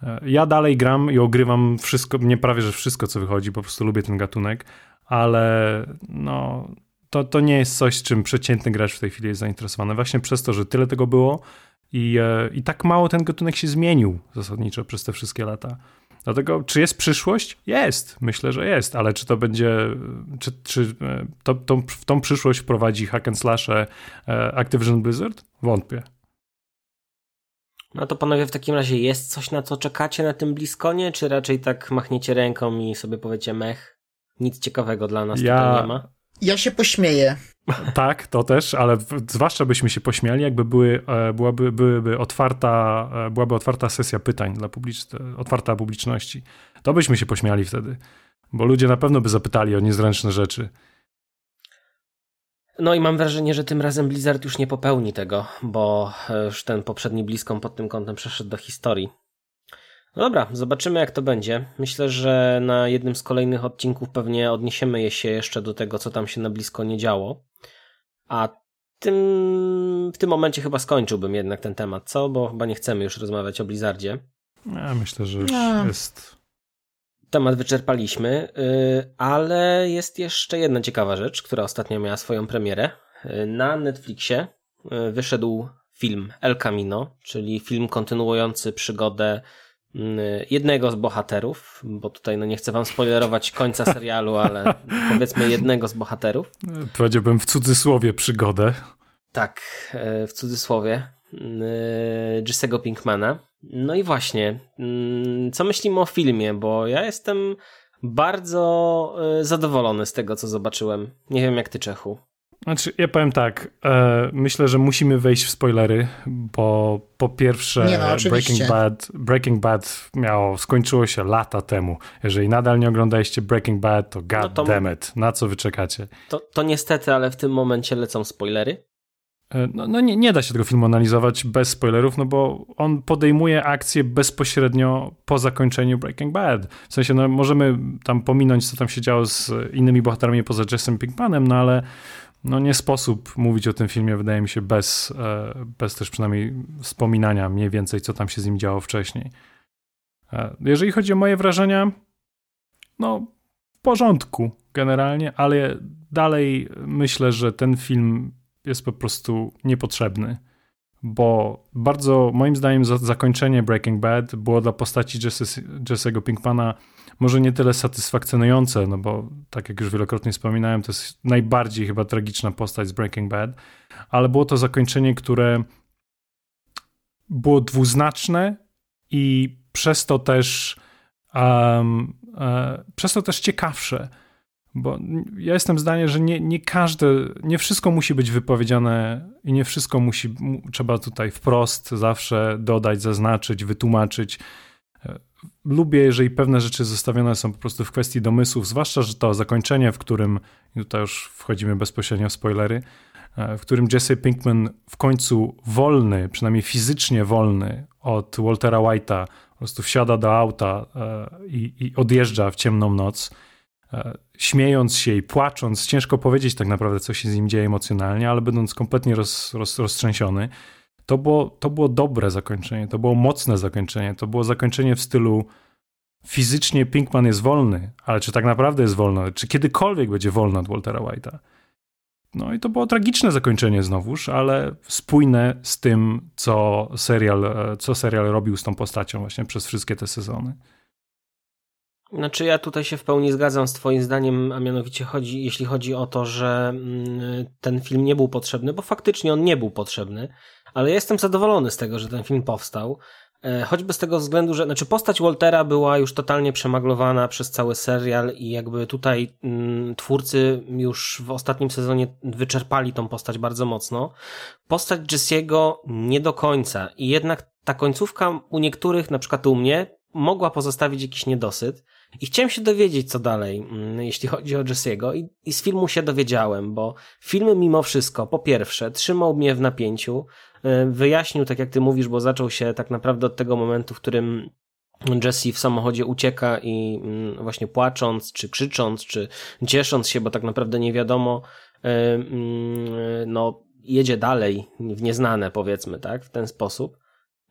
E, ja dalej gram i ogrywam wszystko, nie prawie że wszystko, co wychodzi, po prostu lubię ten gatunek, ale no, to, to nie jest coś, czym przeciętny gracz w tej chwili jest zainteresowany. Właśnie przez to, że tyle tego było i, e, i tak mało ten gatunek się zmienił zasadniczo przez te wszystkie lata. Dlatego, czy jest przyszłość? Jest, myślę, że jest, ale czy to będzie, czy, czy to, tą, w tą przyszłość wprowadzi hack and slash Activision Blizzard? Wątpię. No to panowie, w takim razie jest coś, na co czekacie na tym bliskonie, czy raczej tak machniecie ręką i sobie powiecie mech? Nic ciekawego dla nas ja... tutaj nie ma? Ja się pośmieję. Tak, to też, ale zwłaszcza byśmy się pośmiali, jakby były, e, byłaby, otwarta, e, byłaby otwarta sesja pytań dla publicz, otwarta publiczności. To byśmy się pośmiali wtedy, bo ludzie na pewno by zapytali o niezręczne rzeczy. No i mam wrażenie, że tym razem Blizzard już nie popełni tego, bo e, już ten poprzedni bliską pod tym kątem przeszedł do historii. No dobra, zobaczymy jak to będzie. Myślę, że na jednym z kolejnych odcinków pewnie odniesiemy się jeszcze do tego, co tam się na blisko nie działo. A tym, w tym momencie chyba skończyłbym jednak ten temat, co? Bo chyba nie chcemy już rozmawiać o Blizzardzie. Ja myślę, że już no. jest. Temat wyczerpaliśmy, y, ale jest jeszcze jedna ciekawa rzecz, która ostatnio miała swoją premierę. Y, na Netflixie y, wyszedł film El Camino, czyli film kontynuujący przygodę jednego z bohaterów, bo tutaj no nie chcę wam spoilerować końca serialu, ale powiedzmy jednego z bohaterów. Powiedziałbym w cudzysłowie przygodę. Tak, e, w cudzysłowie. Mm, e, Jesse'ego Pinkmana. No i właśnie, mm, co myślimy o filmie, bo ja jestem bardzo e, zadowolony z tego, co zobaczyłem. Nie wiem jak ty, Czechu. Znaczy, ja powiem tak, e, myślę, że musimy wejść w spoilery, bo po pierwsze Nie no, Breaking, Bad, Breaking Bad miało, skończyło się lata temu. Jeżeli nadal nie oglądaliście Breaking Bad, to god no to, damn it, na co wy czekacie? To, to niestety, ale w tym momencie lecą spoilery. E, no, no nie, nie da się tego filmu analizować bez spoilerów, no bo on podejmuje akcję bezpośrednio po zakończeniu Breaking Bad. W sensie, no możemy tam pominąć, co tam się działo z innymi bohaterami poza Jessem Pinkmanem, no ale no nie sposób mówić o tym filmie, wydaje mi się, bez, e, bez też przynajmniej wspominania mniej więcej, co tam się z nim działo wcześniej. E, jeżeli chodzi o moje wrażenia, no w porządku generalnie, ale dalej myślę, że ten film jest po prostu niepotrzebny, bo bardzo, moim zdaniem, zakończenie Breaking Bad było dla postaci Jesse'ego Pinkmana może nie tyle satysfakcjonujące, no bo tak jak już wielokrotnie wspominałem, to jest najbardziej chyba tragiczna postać z Breaking Bad, ale było to zakończenie, które było dwuznaczne i przez to też um, e, przez to też ciekawsze. Bo ja jestem zdania, że nie, nie każde, nie wszystko musi być wypowiedziane i nie wszystko musi, trzeba tutaj wprost zawsze dodać, zaznaczyć, wytłumaczyć lubię, jeżeli pewne rzeczy zostawione są po prostu w kwestii domysłów, zwłaszcza, że to zakończenie, w którym, tutaj już wchodzimy bezpośrednio w spoilery, e, w którym Jesse Pinkman w końcu wolny, przynajmniej fizycznie wolny od Waltera White'a, po prostu wsiada do auta e, i, i odjeżdża w ciemną noc, e, śmiejąc się i płacząc, ciężko powiedzieć tak naprawdę, co się z nim dzieje emocjonalnie, ale będąc kompletnie roz, roz, roztrzęsiony, to było, to było dobre zakończenie, to było mocne zakończenie, to było zakończenie w stylu fizycznie Pinkman jest wolny, ale czy tak naprawdę jest wolny, czy kiedykolwiek będzie wolny od Waltera White'a. No i to było tragiczne zakończenie znowuż, ale spójne z tym, co serial, co serial robił z tą postacią właśnie przez wszystkie te sezony. Znaczy ja tutaj się w pełni zgadzam z twoim zdaniem, a mianowicie chodzi, jeśli chodzi o to, że mm, ten film nie był potrzebny, bo faktycznie on nie był potrzebny, ale jestem zadowolony z tego, że ten film powstał. E, choćby z tego względu, że znaczy postać Waltera była już totalnie przemaglowana przez cały serial i jakby tutaj mm, twórcy już w ostatnim sezonie wyczerpali tą postać bardzo mocno. Postać Jesse'ego nie do końca i jednak ta końcówka u niektórych, na przykład u mnie, mogła pozostawić jakiś niedosyt. I chciałem się dowiedzieć, co dalej, mm, jeśli chodzi o Jesse'ego, I, i z filmu się dowiedziałem, bo film mimo wszystko, po pierwsze, trzymał mnie w napięciu, e, wyjaśnił, tak jak ty mówisz, bo zaczął się tak naprawdę od tego momentu, w którym Jesse w samochodzie ucieka i mm, właśnie płacząc, czy krzycząc, czy ciesząc się, bo tak naprawdę nie wiadomo, e, mm, no, jedzie dalej w nieznane, powiedzmy, tak, w ten sposób.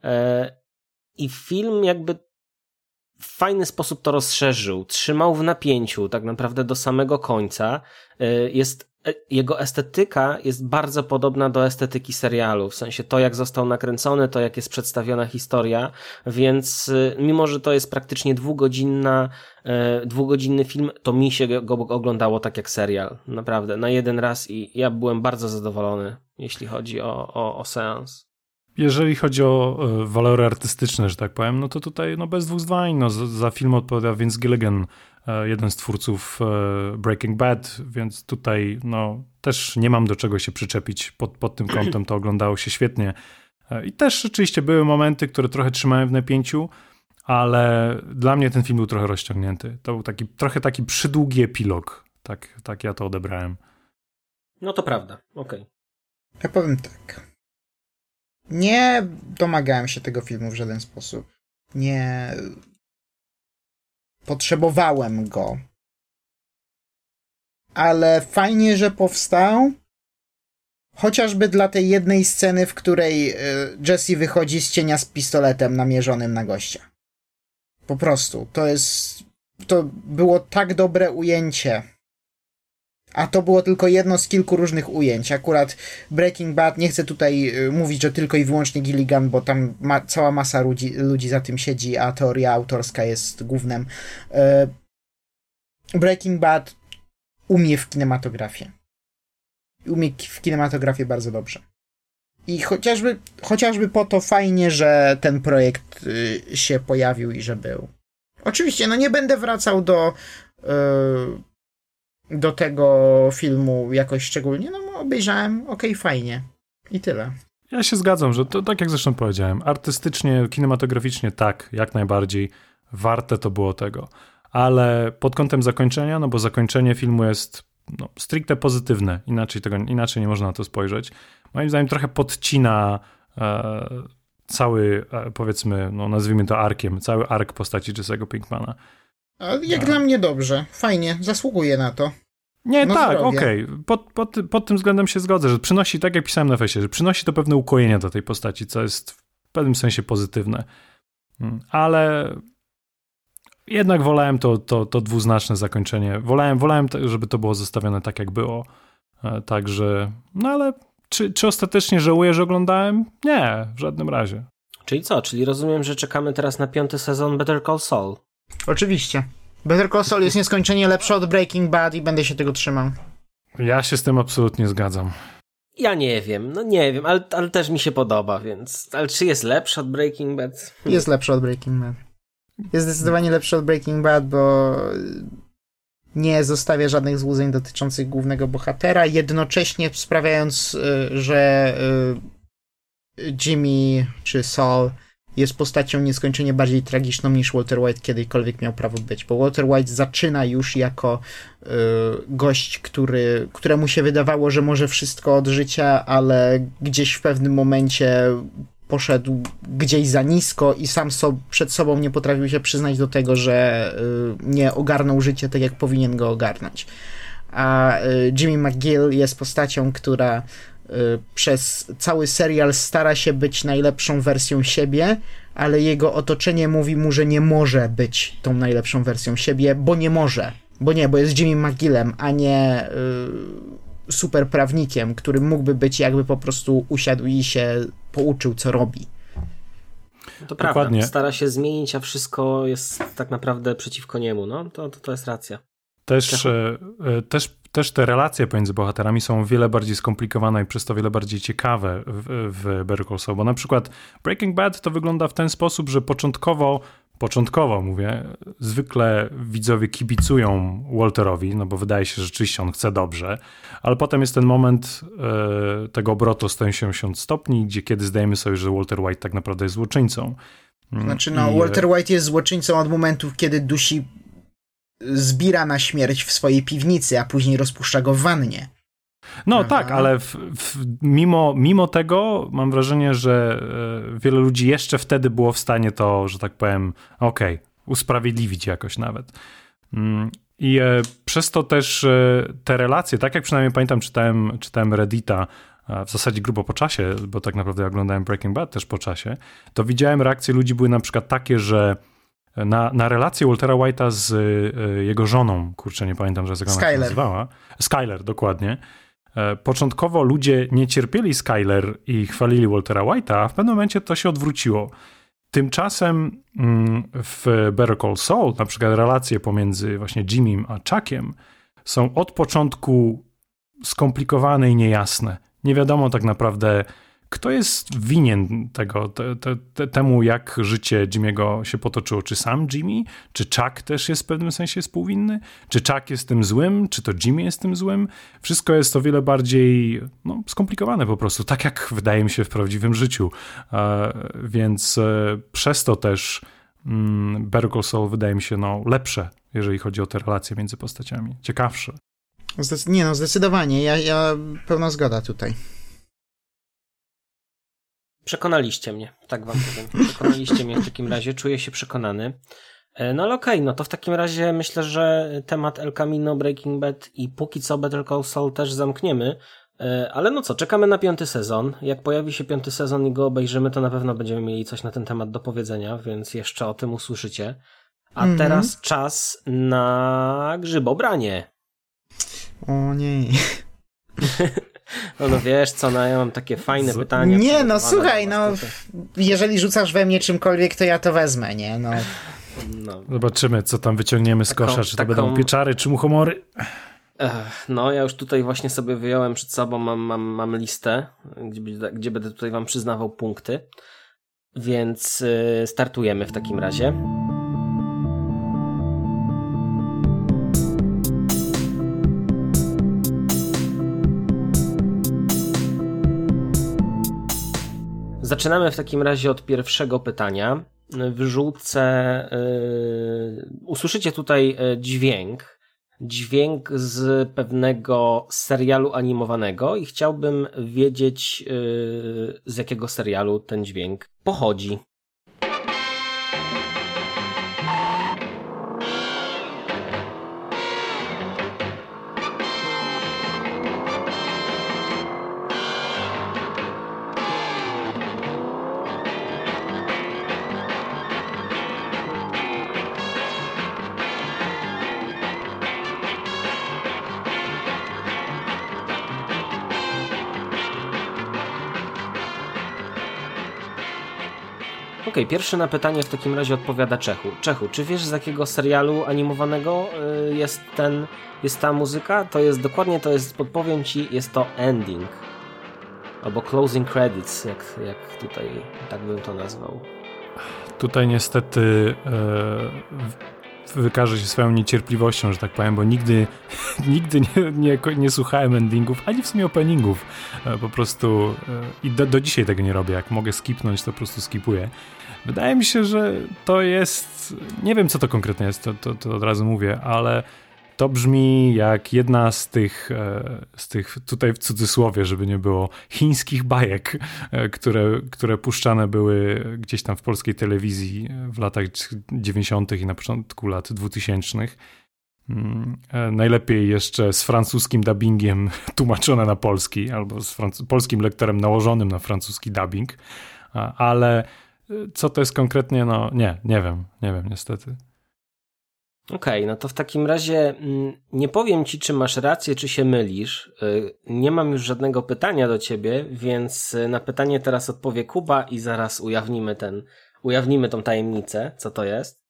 E, I film jakby w fajny sposób to rozszerzył, trzymał w napięciu tak naprawdę do samego końca. Y, jest e, jego estetyka jest bardzo podobna do estetyki serialu, w sensie to, jak został nakręcony, to, jak jest przedstawiona historia, więc y, mimo, że to jest praktycznie dwugodzinna, e, dwugodzinny film, to mi się go oglądało tak jak serial, naprawdę, na jeden raz i ja byłem bardzo zadowolony, jeśli chodzi o, o, o seans. Jeżeli chodzi o e, walory artystyczne, że tak powiem, no to tutaj no bez dwóch zdań, no za, za film odpowiada Vince Gilligan, e, jeden z twórców e, Breaking Bad, więc tutaj no też nie mam do czego się przyczepić pod, pod tym kątem, to oglądało się świetnie. I też rzeczywiście były momenty, które trochę trzymałem w napięciu, ale dla mnie ten film był trochę rozciągnięty. To był taki, trochę taki przydługi epilog, tak, tak ja to odebrałem. No to prawda, okej. Okay. Ja powiem tak. Nie domagałem się tego filmu w żaden sposób. Nie potrzebowałem go. Ale fajnie, że powstał. Chociażby dla tej jednej sceny, w której y, Jesse wychodzi z cienia z pistoletem namierzonym na gościa. Po prostu. To jest. To było tak dobre ujęcie a to było tylko jedno z kilku różnych ujęć. Akurat Breaking Bad, nie chcę tutaj y, mówić, że tylko i wyłącznie Gilligan, bo tam ma, cała masa ludzi, ludzi za tym siedzi, a teoria autorska jest głównym. Y, Breaking Bad umie w kinematografię. Umie w kinematografię bardzo dobrze. I chociażby, chociażby po to fajnie, że ten projekt y, się pojawił i że był. Oczywiście, no nie będę wracał do do tego filmu jakoś szczególnie, no obejrzałem, okej, okay, fajnie. I tyle. Ja się zgadzam, że to tak jak zresztą powiedziałem, artystycznie, kinematograficznie tak, jak najbardziej warte to było tego. Ale pod kątem zakończenia, no bo zakończenie filmu jest no, stricte pozytywne, inaczej, tego, inaczej nie można na to spojrzeć. Moim zdaniem trochę podcina e, cały, e, powiedzmy, no nazwijmy to arkiem, cały ark postaci Jesse'ego Pinkmana. Ale jak tak. dla mnie dobrze, fajnie, zasługuje na to. Nie, no tak, okej. Okay. Pod, pod, pod tym względem się zgodzę, że przynosi, tak jak pisałem na fejsie, że przynosi to pewne ukojenie do tej postaci, co jest w pewnym sensie pozytywne. Mm, ale jednak wolałem to, to, to dwuznaczne zakończenie. Wolałem, wolałem, żeby to było zostawione tak, jak było. E, także, no ale czy, czy ostatecznie żałuję, że oglądałem? Nie, w żadnym razie. Czyli co? Czyli rozumiem, że czekamy teraz na piąty sezon Better Call Saul. Oczywiście. Better Call Saul jest nieskończenie lepsze od Breaking Bad i będę się tego trzymał. Ja się z tym absolutnie zgadzam. Ja nie wiem, no nie wiem, ale, ale też mi się podoba, więc. Ale czy jest lepszy od Breaking Bad? Jest lepszy od Breaking Bad. Jest zdecydowanie lepszy od Breaking Bad, bo nie zostawia żadnych złudzeń dotyczących głównego bohatera, jednocześnie sprawiając, y, że y, Jimmy czy Saul jest postacią nieskończenie bardziej tragiczną niż Walter White kiedykolwiek miał prawo być, bo Walter White zaczyna już jako y, gość, który, któremu się wydawało, że może wszystko od życia, ale gdzieś w pewnym momencie poszedł gdzieś za nisko i sam so, przed sobą nie potrafił się przyznać do tego, że y, nie ogarnął życie tak, jak powinien go ogarnąć. A y, Jimmy McGill jest postacią, która przez cały serial stara się być najlepszą wersją siebie, ale jego otoczenie mówi mu, że nie może być tą najlepszą wersją siebie, bo nie może. Bo nie, bo jest Jimmy McGillem, a nie y, super prawnikiem, który mógłby być jakby po prostu usiadł i się pouczył, co robi. To Dokładnie. prawda. Stara się zmienić, a wszystko jest tak naprawdę przeciwko niemu. No, to, to, to jest racja. Też, e, e, też też te relacje pomiędzy bohaterami są wiele bardziej skomplikowane i przez to wiele bardziej ciekawe w, w Better Call Saul, bo na przykład Breaking Bad to wygląda w ten sposób, że początkowo początkowo mówię, zwykle widzowie kibicują Walterowi, no bo wydaje się, że rzeczywiście on chce dobrze, ale potem jest ten moment e, tego obrotu 180 stopni, gdzie kiedy zdajemy sobie, że Walter White tak naprawdę jest złoczyńcą. Znaczy, no, I... Walter White jest złoczyńcą od momentów, kiedy dusi zbira na śmierć w swojej piwnicy, a później rozpuszcza go w wannie. No Aha. tak, ale w, w, mimo, mimo tego mam wrażenie, że e, wiele ludzi jeszcze wtedy było w stanie to, że tak powiem, okej, okay, usprawiedliwić jakoś nawet. Mm, I e, przez to też e, te relacje, tak jak przynajmniej pamiętam, czytałem, czytałem Reddita, w zasadzie grubo po czasie, bo tak naprawdę oglądałem Breaking Bad też po czasie, to widziałem reakcje ludzi były na przykład takie, że na, na relację Waltera White'a z y, jego żoną, kurczę, nie pamiętam, że jak ona się nazywała. Skyler, dokładnie. E, początkowo ludzie nie cierpieli Skyler i chwalili Waltera White'a, a w pewnym momencie to się odwróciło. Tymczasem mm, w Better Call Saul, na przykład relacje pomiędzy właśnie Jimmym a Chuckiem są od początku skomplikowane i niejasne. Nie wiadomo tak naprawdę, kto jest winien tego, te, te, te, temu, jak życie Jimmy'ego się potoczyło? Czy sam Jimmy? Czy Chuck też jest w pewnym sensie współwinny? Czy Chuck jest tym złym? Czy to Jimmy jest tym złym? Wszystko jest o wiele bardziej no, skomplikowane po prostu, tak jak wydaje mi się w prawdziwym życiu. E, więc e, przez to też mm, Saul wydaje mi się no, lepsze, jeżeli chodzi o te relacje między postaciami. Ciekawsze. Nie no, zdecydowanie. Ja, ja pełna zgoda tutaj. Przekonaliście mnie, tak wam powiem. Przekonaliście mnie w takim razie, czuję się przekonany. E, no ale okej, okay, no to w takim razie myślę, że temat El Camino, Breaking Bad i póki co Better Call Saul też zamkniemy. E, ale no co, czekamy na piąty sezon. Jak pojawi się piąty sezon i go obejrzymy, to na pewno będziemy mieli coś na ten temat do powiedzenia, więc jeszcze o tym usłyszycie. A mm -hmm. teraz czas na grzybobranie. O nie. No, no wiesz co, no ja mam takie fajne pytania. Nie, no słuchaj, no jeżeli rzucasz we mnie czymkolwiek, to ja to wezmę, nie? No. no. Zobaczymy, co tam wyciągniemy z kosza, czy to taką... będą pieczary, czy muchomory. No, ja już tutaj właśnie sobie wyjąłem przed sobą, mam, mam, mam listę, gdzie, gdzie będę tutaj wam przyznawał punkty. Więc y, startujemy w takim razie. Zaczynamy w takim razie od pierwszego pytania. Wrzucę. Yy, usłyszycie tutaj e, dźwięk. Dźwięk z pewnego serialu animowanego, i chciałbym wiedzieć, yy, z jakiego serialu ten dźwięk pochodzi. Okej, okay, na pytanie w takim razie odpowiada Czechu. Czechu, czy wiesz z jakiego serialu animowanego y, jest ten, jest ta muzyka? To jest dokładnie, to jest, podpowiem ci, jest to ending. Albo closing credits, jak, jak tutaj, tak bym to nazwał. Tutaj niestety e, wykażę się swoją niecierpliwością, że tak powiem, bo nigdy, nigdy nie, nie, nie słuchałem endingów, ani w sumie openingów. E, po prostu e, i do, do dzisiaj tego nie robię. Jak mogę skipnąć, to po prostu skipuję. Wydaje mi się, że to jest. Nie wiem, co to konkretnie jest, to, to, to od razu mówię, ale to brzmi jak jedna z tych, e, z tych, tutaj w cudzysłowie, żeby nie było, chińskich bajek, e, które, które puszczane były gdzieś tam w polskiej telewizji w latach 90. i na początku lat 2000. Mm, e, najlepiej jeszcze z francuskim dubbingiem tłumaczone na polski, albo z polskim lektorem nałożonym na francuski dubbing, ale co to jest konkretnie? No nie, nie wiem, nie wiem niestety. Okej, okay, no to w takim razie mm, nie powiem ci, czy masz rację, czy się mylisz. Y, nie mam już żadnego pytania do ciebie, więc y, na pytanie teraz odpowie Kuba i zaraz ujawnimy ten, ujawnimy tą tajemnicę, co to jest.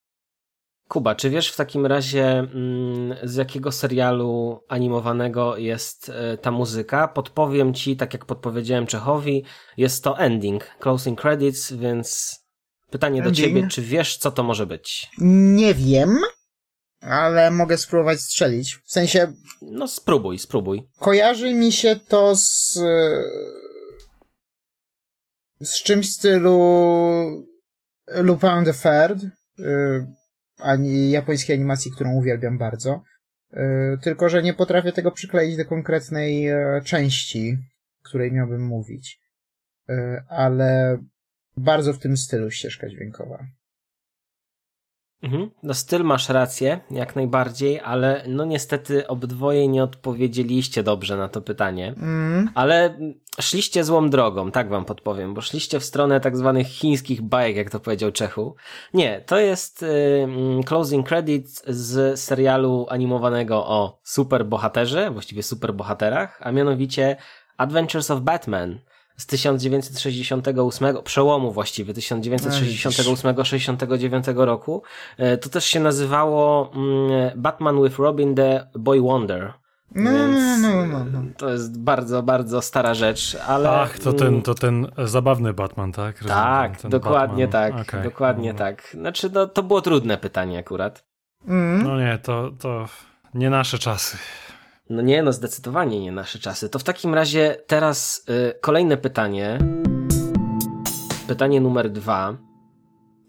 Kuba, czy wiesz w takim razie mm, z jakiego serialu animowanego jest e, ta muzyka? Podpowiem ci, tak jak podpowiedziałem Czechowi, jest to ending, closing credits, więc pytanie ending? do ciebie, czy wiesz co to może być? Nie wiem, ale mogę spróbować strzelić. W sensie... No spróbuj, spróbuj. Kojarzy mi się to z... z czymś w stylu Lupin the Third, y, ani japońskiej animacji, którą uwielbiam bardzo. E, tylko, że nie potrafię tego przykleić do konkretnej e, części, której miałbym mówić. E, ale bardzo w tym stylu ścieżka dźwiękowa. Mhm. No styl masz rację, jak najbardziej, ale no niestety obydwoje nie odpowiedzieliście dobrze na to pytanie. Mm. Ale szliście złą drogą, tak wam podpowiem, bo szliście w stronę tak zwanych chińskich bajek, jak to powiedział Czechu. Nie, to jest y, closing credits z serialu animowanego o superbohaterze, właściwie superbohaterach, a mianowicie Adventures of Batman z 1968, przełomu właściwie 1968-69 roku. E, to też się nazywało mm, Batman with Robin the Boy Wonder. No, no, no, no, no. To jest bardzo, bardzo stara rzecz, ale... Ach, to ten, to ten zabawny Batman, tak? Rozumiem, tak, dokładnie Batman. tak, okay. dokładnie no. tak. Znaczy, no, to było trudne pytanie akurat. Mm. No nie, to, to nie nasze czasy. No nie, no zdecydowanie nie nasze czasy. To w takim razie teraz y, kolejne pytanie. Pytanie numer dwa.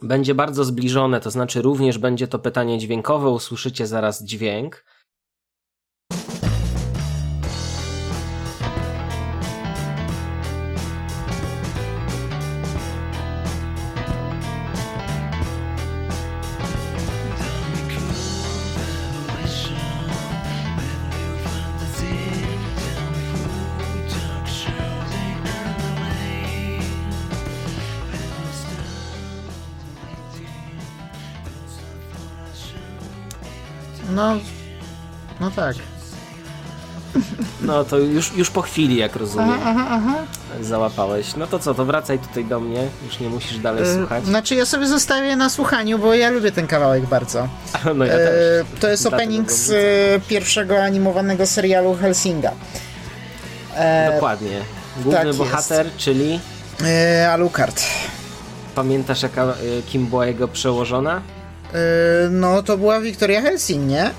Będzie bardzo zbliżone, to znaczy również będzie to pytanie dźwiękowe, usłyszycie zaraz dźwięk. No, no tak. No to już, już po chwili, jak rozumiem. Aha, aha, aha. Załapałeś. No to co, to wracaj tutaj do mnie. Już nie musisz dalej e, słuchać. Znaczy ja sobie zostawię na słuchaniu, bo ja lubię ten kawałek bardzo. No ja e, też. To jest opening z pierwszego animowanego serialu Helsinga. E, Dokładnie. Główny tak bohater, jest. czyli... E, Alucard. Pamiętasz jaka, e, kim była jego przełożona? Yy, no to była Wiktoria Helsing, nie?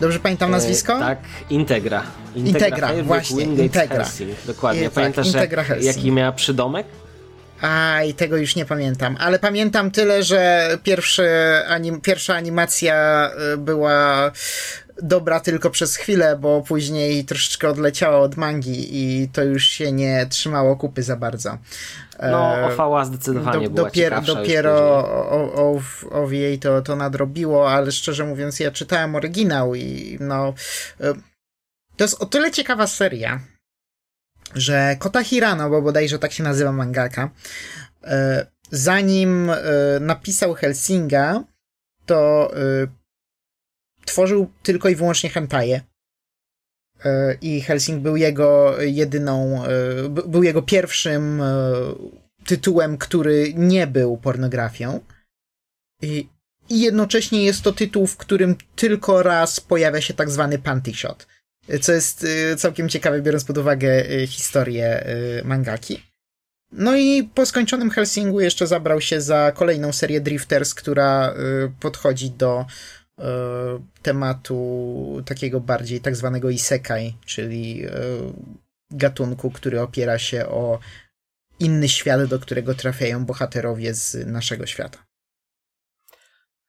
Dobrze pamiętam nazwisko? Yy, tak, Integra. Integra, Integra właśnie, Integra. Helsing, dokładnie. I, tak, Pamiętasz, Integra jak, jaki miała przydomek? A, i tego już nie pamiętam, ale pamiętam tyle, że pierwszy anim, pierwsza animacja y, była dobra tylko przez chwilę, bo później troszeczkę odleciała od mangi i to już się nie trzymało kupy za bardzo. No, OVA zdecydowanie do, była dopiero, Dopiero OVA to, to nadrobiło, ale szczerze mówiąc ja czytałem oryginał i no... E, to jest o tyle ciekawa seria, że Kota Hirano, bo bodajże tak się nazywa mangaka, e, zanim e, napisał Helsinga, to tworzył tylko i wyłącznie hentaje. E, I Helsing był jego jedyną, e, był jego pierwszym e, tytułem, który nie był pornografią. I, jednocześnie jest to tytuł, w którym tylko raz pojawia się tak zwany panty shot. Co jest całkiem ciekawe, biorąc pod uwagę historię mangaki. No i po skończonym Helsingu jeszcze zabrał się za kolejną serię Drifters, która podchodzi do tematu takiego bardziej tak zwanego isekai, czyli e, gatunku, który opiera się o inny świat, do którego trafiają bohaterowie z naszego świata.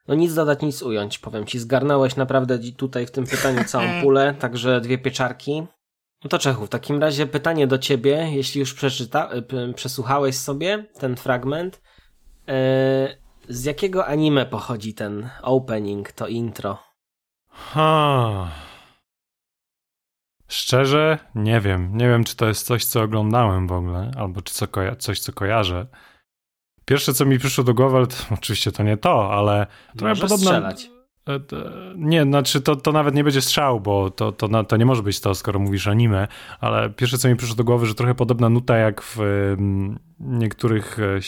No nic dodać, nic ująć, powiem ci. Zgarnąłeś naprawdę tutaj w tym pytaniu całą pulę, także dwie pieczarki. No to Czechu, w takim razie pytanie do ciebie, jeśli już przeczyta, przesłuchałeś sobie ten fragment. E, z jakiego anime pochodzi ten opening, to intro? Ha. Szczerze, nie wiem. Nie wiem, czy to jest coś, co oglądałem w ogóle, albo czy co coś, co kojarzę. Pierwsze, co mi przyszło do głowy, to, oczywiście to nie to, ale trochę podobno. Strzelać. E, nie, znaczy to, to nawet nie będzie strzał, bo to, to, to nie może być to, skoro mówisz anime, ale pierwsze co mi przyszło do głowy, że trochę podobna nuta jak w niektórych e, e,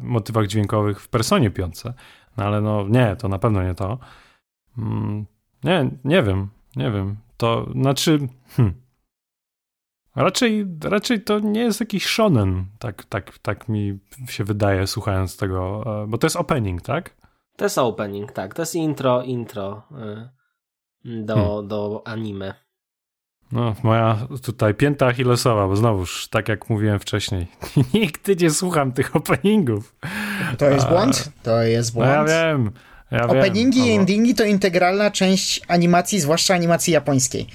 motywach dźwiękowych w Personie piące. No ale no nie, to na pewno nie to. Mm, nie, nie wiem, nie wiem. To znaczy, hmm, raczej, raczej to nie jest jakiś shonen, tak, tak, tak mi się wydaje, słuchając tego, bo to jest opening, tak? To jest opening, tak. To jest intro, intro y, do, hmm. do anime. No, moja tutaj pięta achillesowa, bo znowuż, tak jak mówiłem wcześniej, nigdy nie słucham tych openingów. To jest błąd? To jest błąd. No ja wiem. Ja Openingi wiem, i endingi to integralna część animacji, zwłaszcza animacji japońskiej.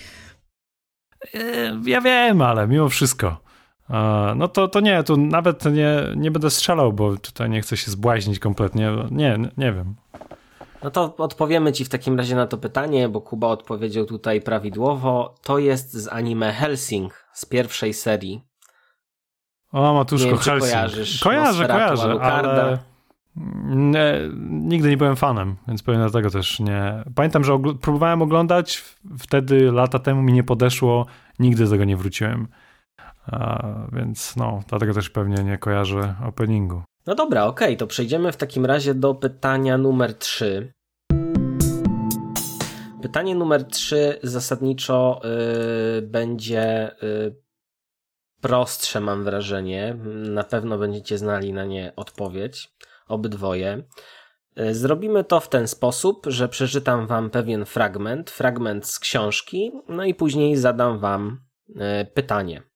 E, ja wiem, ale mimo wszystko. No to, to nie, tu nawet nie, nie będę strzelał, bo tutaj nie chcę się zbłaźnić kompletnie. Nie, nie wiem. No to odpowiemy ci w takim razie na to pytanie, bo Kuba odpowiedział tutaj prawidłowo. To jest z anime Helsing z pierwszej serii. O, Matuszko, nie wiem, Helsing. kojarzysz. Kojarzę, kojarzę, ale nie, nigdy nie byłem fanem, więc pewnie dlatego też nie. Pamiętam, że ogl próbowałem oglądać, wtedy lata temu mi nie podeszło, nigdy z tego nie wróciłem. A, więc no, dlatego też pewnie nie kojarzę openingu. No dobra, okej, okay, to przejdziemy w takim razie do pytania numer 3. Pytanie numer 3 zasadniczo yy, będzie yy, prostsze, mam wrażenie. Na pewno będziecie znali na nie odpowiedź, obydwoje. Yy, zrobimy to w ten sposób, że przeczytam wam pewien fragment, fragment z książki, no i później zadam wam yy, pytanie.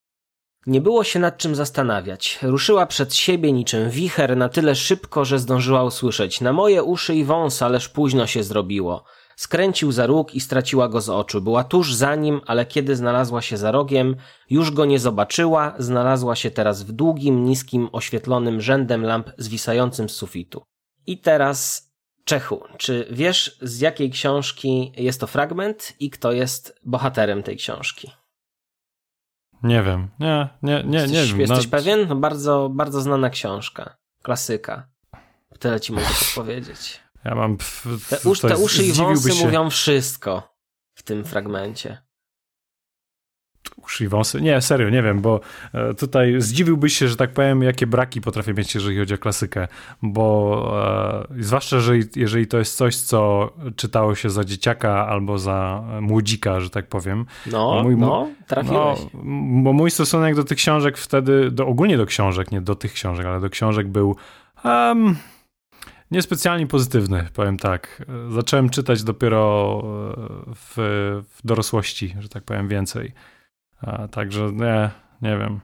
Nie było się nad czym zastanawiać. Ruszyła przed siebie niczym wicher na tyle szybko, że zdążyła usłyszeć na moje uszy i wąs, ależ późno się zrobiło. Skręcił za róg i straciła go z oczu. Była tuż za nim, ale kiedy znalazła się za rogiem, już go nie zobaczyła, znalazła się teraz w długim, niskim, oświetlonym rzędem lamp zwisającym z sufitu. I teraz Czechu, czy wiesz z jakiej książki jest to fragment i kto jest bohaterem tej książki? Nie wiem. Nie, nie, nie, jesteś, nie wiem. Jesteś no... pewien? No bardzo, bardzo znana książka. Klasyka. Tyle ci mogę powiedzieć. Ja mam. Te, usz, te uszy i wąsy się... mówią wszystko w tym fragmencie wąsy. Nie, serio, nie wiem, bo e, tutaj zdziwiłbyś się, że tak powiem, jakie braki potrafię mieć, jeżeli chodzi o klasykę, bo e, zwłaszcza, że jeżeli to jest coś, co czytało się za dzieciaka albo za młodzika, że tak powiem. No, mój, no, trafiłeś. No, bo mój stosunek do tych książek wtedy, do, ogólnie do książek, nie do tych książek, ale do książek był um, niespecjalnie pozytywny, powiem tak. Zacząłem czytać dopiero e, w, w dorosłości, że tak powiem, więcej. A, także nie, nie wiem.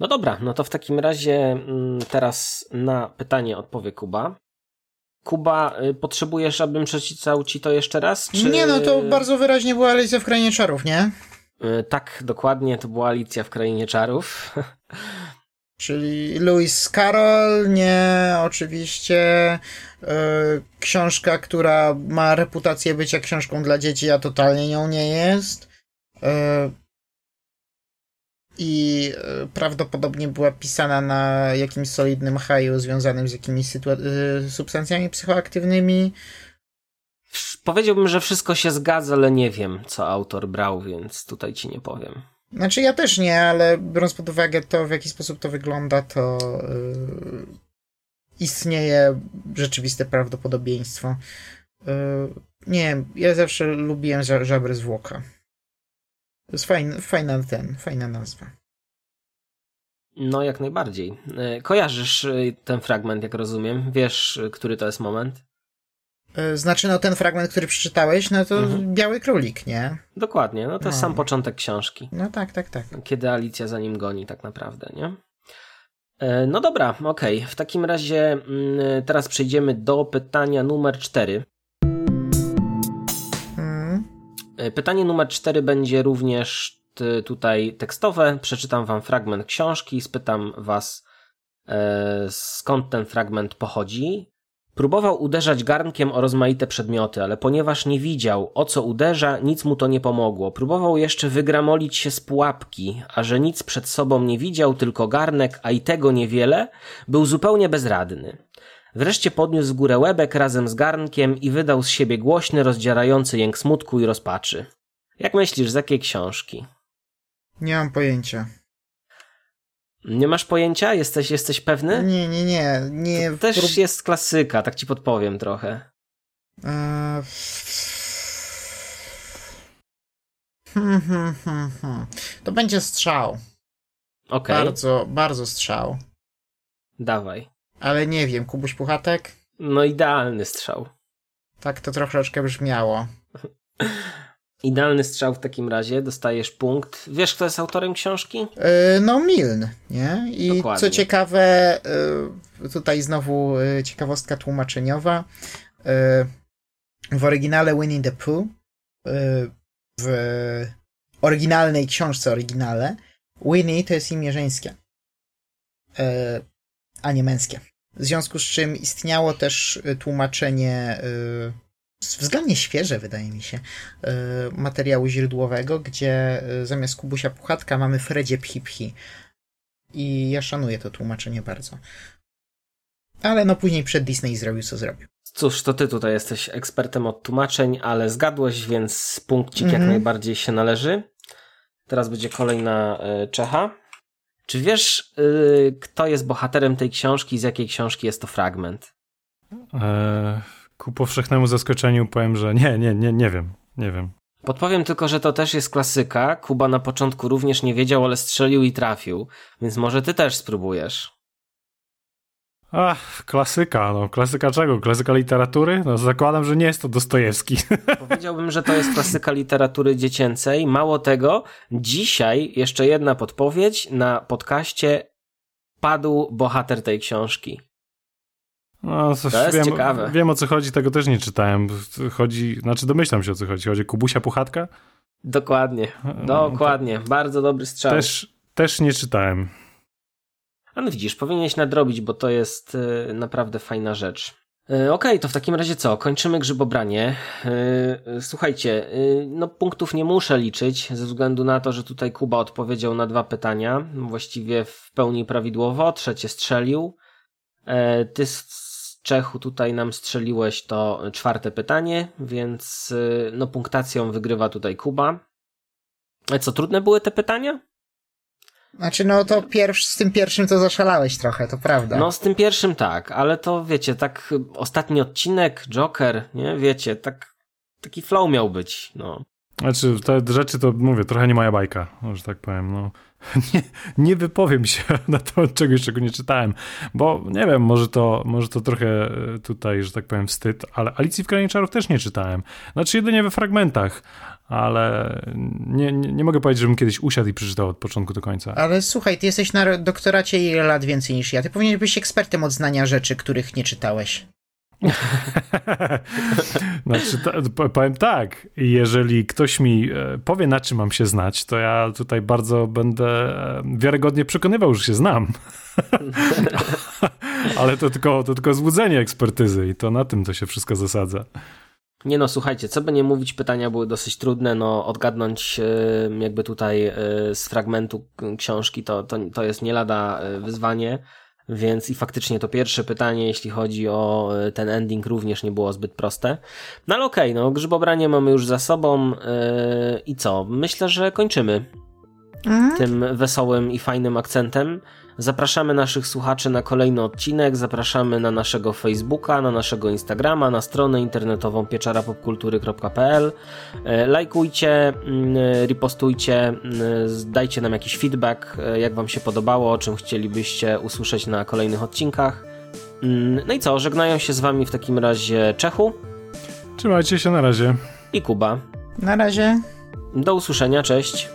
No dobra, no to w takim razie mm, teraz na pytanie odpowie Kuba. Kuba, y, potrzebujesz, abym przeczytał ci to jeszcze raz? Czy... Nie, no to bardzo wyraźnie była Alicja w Krainie Czarów, nie? Y, tak, dokładnie, to była Alicja w Krainie Czarów. Czyli Lewis Carroll, nie oczywiście yy, książka, która ma reputację bycia książką dla dzieci, a totalnie nią nie jest. Yy, i e, prawdopodobnie była pisana na jakimś solidnym haju związanym z jakimiś e, substancjami psychoaktywnymi. Powiedziałbym, że wszystko się zgadza, ale nie wiem, co autor brał, więc tutaj ci nie powiem. Znaczy ja też nie, ale biorąc pod uwagę to, w jaki sposób to wygląda, to yy, istnieje rzeczywiste prawdopodobieństwo. Yy, nie ja zawsze lubiłem żabry zwłoka. To jest fajny, fajna ten, fajna nazwa. No, jak najbardziej. E, kojarzysz e, ten fragment, jak rozumiem? Wiesz, e, który to jest moment? Znaczy, no ten fragment, który przeczytałeś, no to mhm. Biały Królik, nie? Dokładnie, no to no. sam początek książki. No tak, tak, tak. Kiedy Alicja za nim goni, tak naprawdę, nie? No dobra, okej. Okay. W takim razie mm, teraz przejdziemy do pytania numer 4 pytanie numer cztery będzie również tutaj tekstowe. Przeczytam wam fragment książki, spytam was e, skąd ten fragment pochodzi. Próbował uderzać garnkiem o rozmaite przedmioty, ale ponieważ nie widział, o co uderza, nic mu to nie pomogło. Próbował jeszcze wygramolić się z pułapki, a że nic przed sobą nie widział, tylko garnek, a i tego niewiele, był zupełnie bezradny. Wreszcie podniósł w górę łebek razem z garnkiem i wydał z siebie głośny, rozdzierający jęk smutku i rozpaczy. Jak myślisz, z jakiej książki? Nie mam pojęcia. Nie masz pojęcia? Jesteś, jesteś pewny? Nie, nie, nie. nie to też prób... jest klasyka, tak ci podpowiem trochę. Eee... Hmm, hmm, hmm, hmm. To będzie strzał. Okay. Bardzo, bardzo strzał. Dawaj. Ale nie wiem, Kubuś Puchatek? No idealny strzał. Tak to troszeczkę brzmiało. Idealny strzał w takim razie, dostajesz punkt. Wiesz, kto jest autorem książki? Yy, no, Miln, nie? I Dokładnie. co ciekawe, yy, tutaj znowu yy, ciekawostka tłumaczeniowa. W oryginale Winnie the Pooh, w oryginalnej książce oryginale, Winnie to jest imię żeńskie, e, a nie męskie. W związku z czym istniało też tłumaczenie e, względnie świeże, wydaje mi się, e, materiału źródłowego, gdzie zamiast Kubusia Puchatka mamy Fredzie Phi I ja szanuję to tłumaczenie bardzo. Ale no później przed Disney zrobił co zrobił. Cóż, to ty tutaj jesteś ekspertem od tłumaczeń, ale zgadłeś, więc punkcik jak Mhm. najbardziej się należy. Teraz będzie kolejna y, Czecha. Czy wiesz, y, kto jest bohaterem tej książki, z jakiej książki jest to fragment? E, ku powszechnemu zaskoczeniu powiem, że nie, nie, nie, nie wiem, nie wiem. Podpowiem tylko, że to też jest klasyka. Kuba na początku również nie wiedział, ale strzelił i trafił, więc może ty też spróbujesz. Ach, klasyka, no klasyka czego? Klasyka literatury? No zakładam, że nie jest to Dostojewski. Powiedziałbym, że to jest klasyka literatury dziecięcej. Mało tego, dzisiaj jeszcze jedna podpowiedź. Na podcaście padł bohater tej książki. No, coś To jest wiem, ciekawe. Wiem o co chodzi, tego też nie czytałem. Chodzi, znaczy domyślam się o co chodzi. Chodzi o Kubusia Puchatka? Dokładnie, No, dokładnie. Bardzo dobry strzał. Też, też nie czytałem. A no widzisz, powinieneś nadrobić, bo to jest y, naprawdę fajna rzecz. Y, Okej, to w takim razie co? Kończymy grzybobranie. Y, Słuchajcie, no punktów nie muszę liczyć, ze względu na to, że tutaj Kuba odpowiedział na dwa pytania, właściwie w pełni prawidłowo, trzecie strzelił. E, Ty z Czechu tutaj nam strzeliłeś to czwarte pytanie, więc no punktacją wygrywa tutaj Kuba. E, Co, trudne były te pytania? Znaczy, no to pierwszy, z tym pierwszym to zaszalałeś trochę, to prawda. No, z tym pierwszym tak, ale to wiecie, tak ostatni odcinek, Joker, nie, wiecie, tak, taki flow miał być, no. Znaczy, te rzeczy to mówię, trochę nie moja bajka, że tak powiem. No. Nie, nie wypowiem się na temat czegoś, czego nie czytałem, bo nie wiem, może to, może to trochę e, tutaj, że tak powiem, wstyd, ale Alicji w Krainie Czarów też nie czytałem. Znaczy, jedynie we fragmentach, ale nie, nie, nie mogę powiedzieć, żebym kiedyś usiadł i przeczytał od początku do końca. Ale słuchaj, ty jesteś na doktoracie ile lat więcej niż ja. Ty powinieneś być ekspertem od znania rzeczy, których nie czytałeś. znaczy, powiem tak, jeżeli ktoś mi e, powie, na czym mam się znać, to ja tutaj bardzo będę e, wiarygodnie przekonywał, że się znam. Ale to tylko, to tylko złudzenie ekspertyzy i to na tym to się wszystko zasadza. Nie no, słuchajcie, co by nie mówić, pytania były dosyć trudne, no odgadnąć y, jakby tutaj y, z fragmentu książki to, to, to jest nie lada y, wyzwanie, więc i faktycznie to pierwsze pytanie, jeśli chodzi o ten ending również nie było zbyt proste. No ale okej, no grzybobranie mamy już za sobą i co? Myślę, że kończymy. tym wesołym i fajnym akcentem. Zapraszamy naszych słuchaczy na kolejny odcinek, zapraszamy na naszego Facebooka, na naszego Instagrama, na stronę internetową pieczarapopkultury.pl. E, Lajkujcie, mm, ripostujcie, mm, dajcie nam jakiś feedback, e, jak Wam się podobało, o czym chcielibyście usłyszeć na kolejnych odcinkach. Mm, No i co, żegnają się z Wami w takim razie Czechu Trzymajcie się na razie. I Kuba. Na razie. Do usłyszenia, cześć.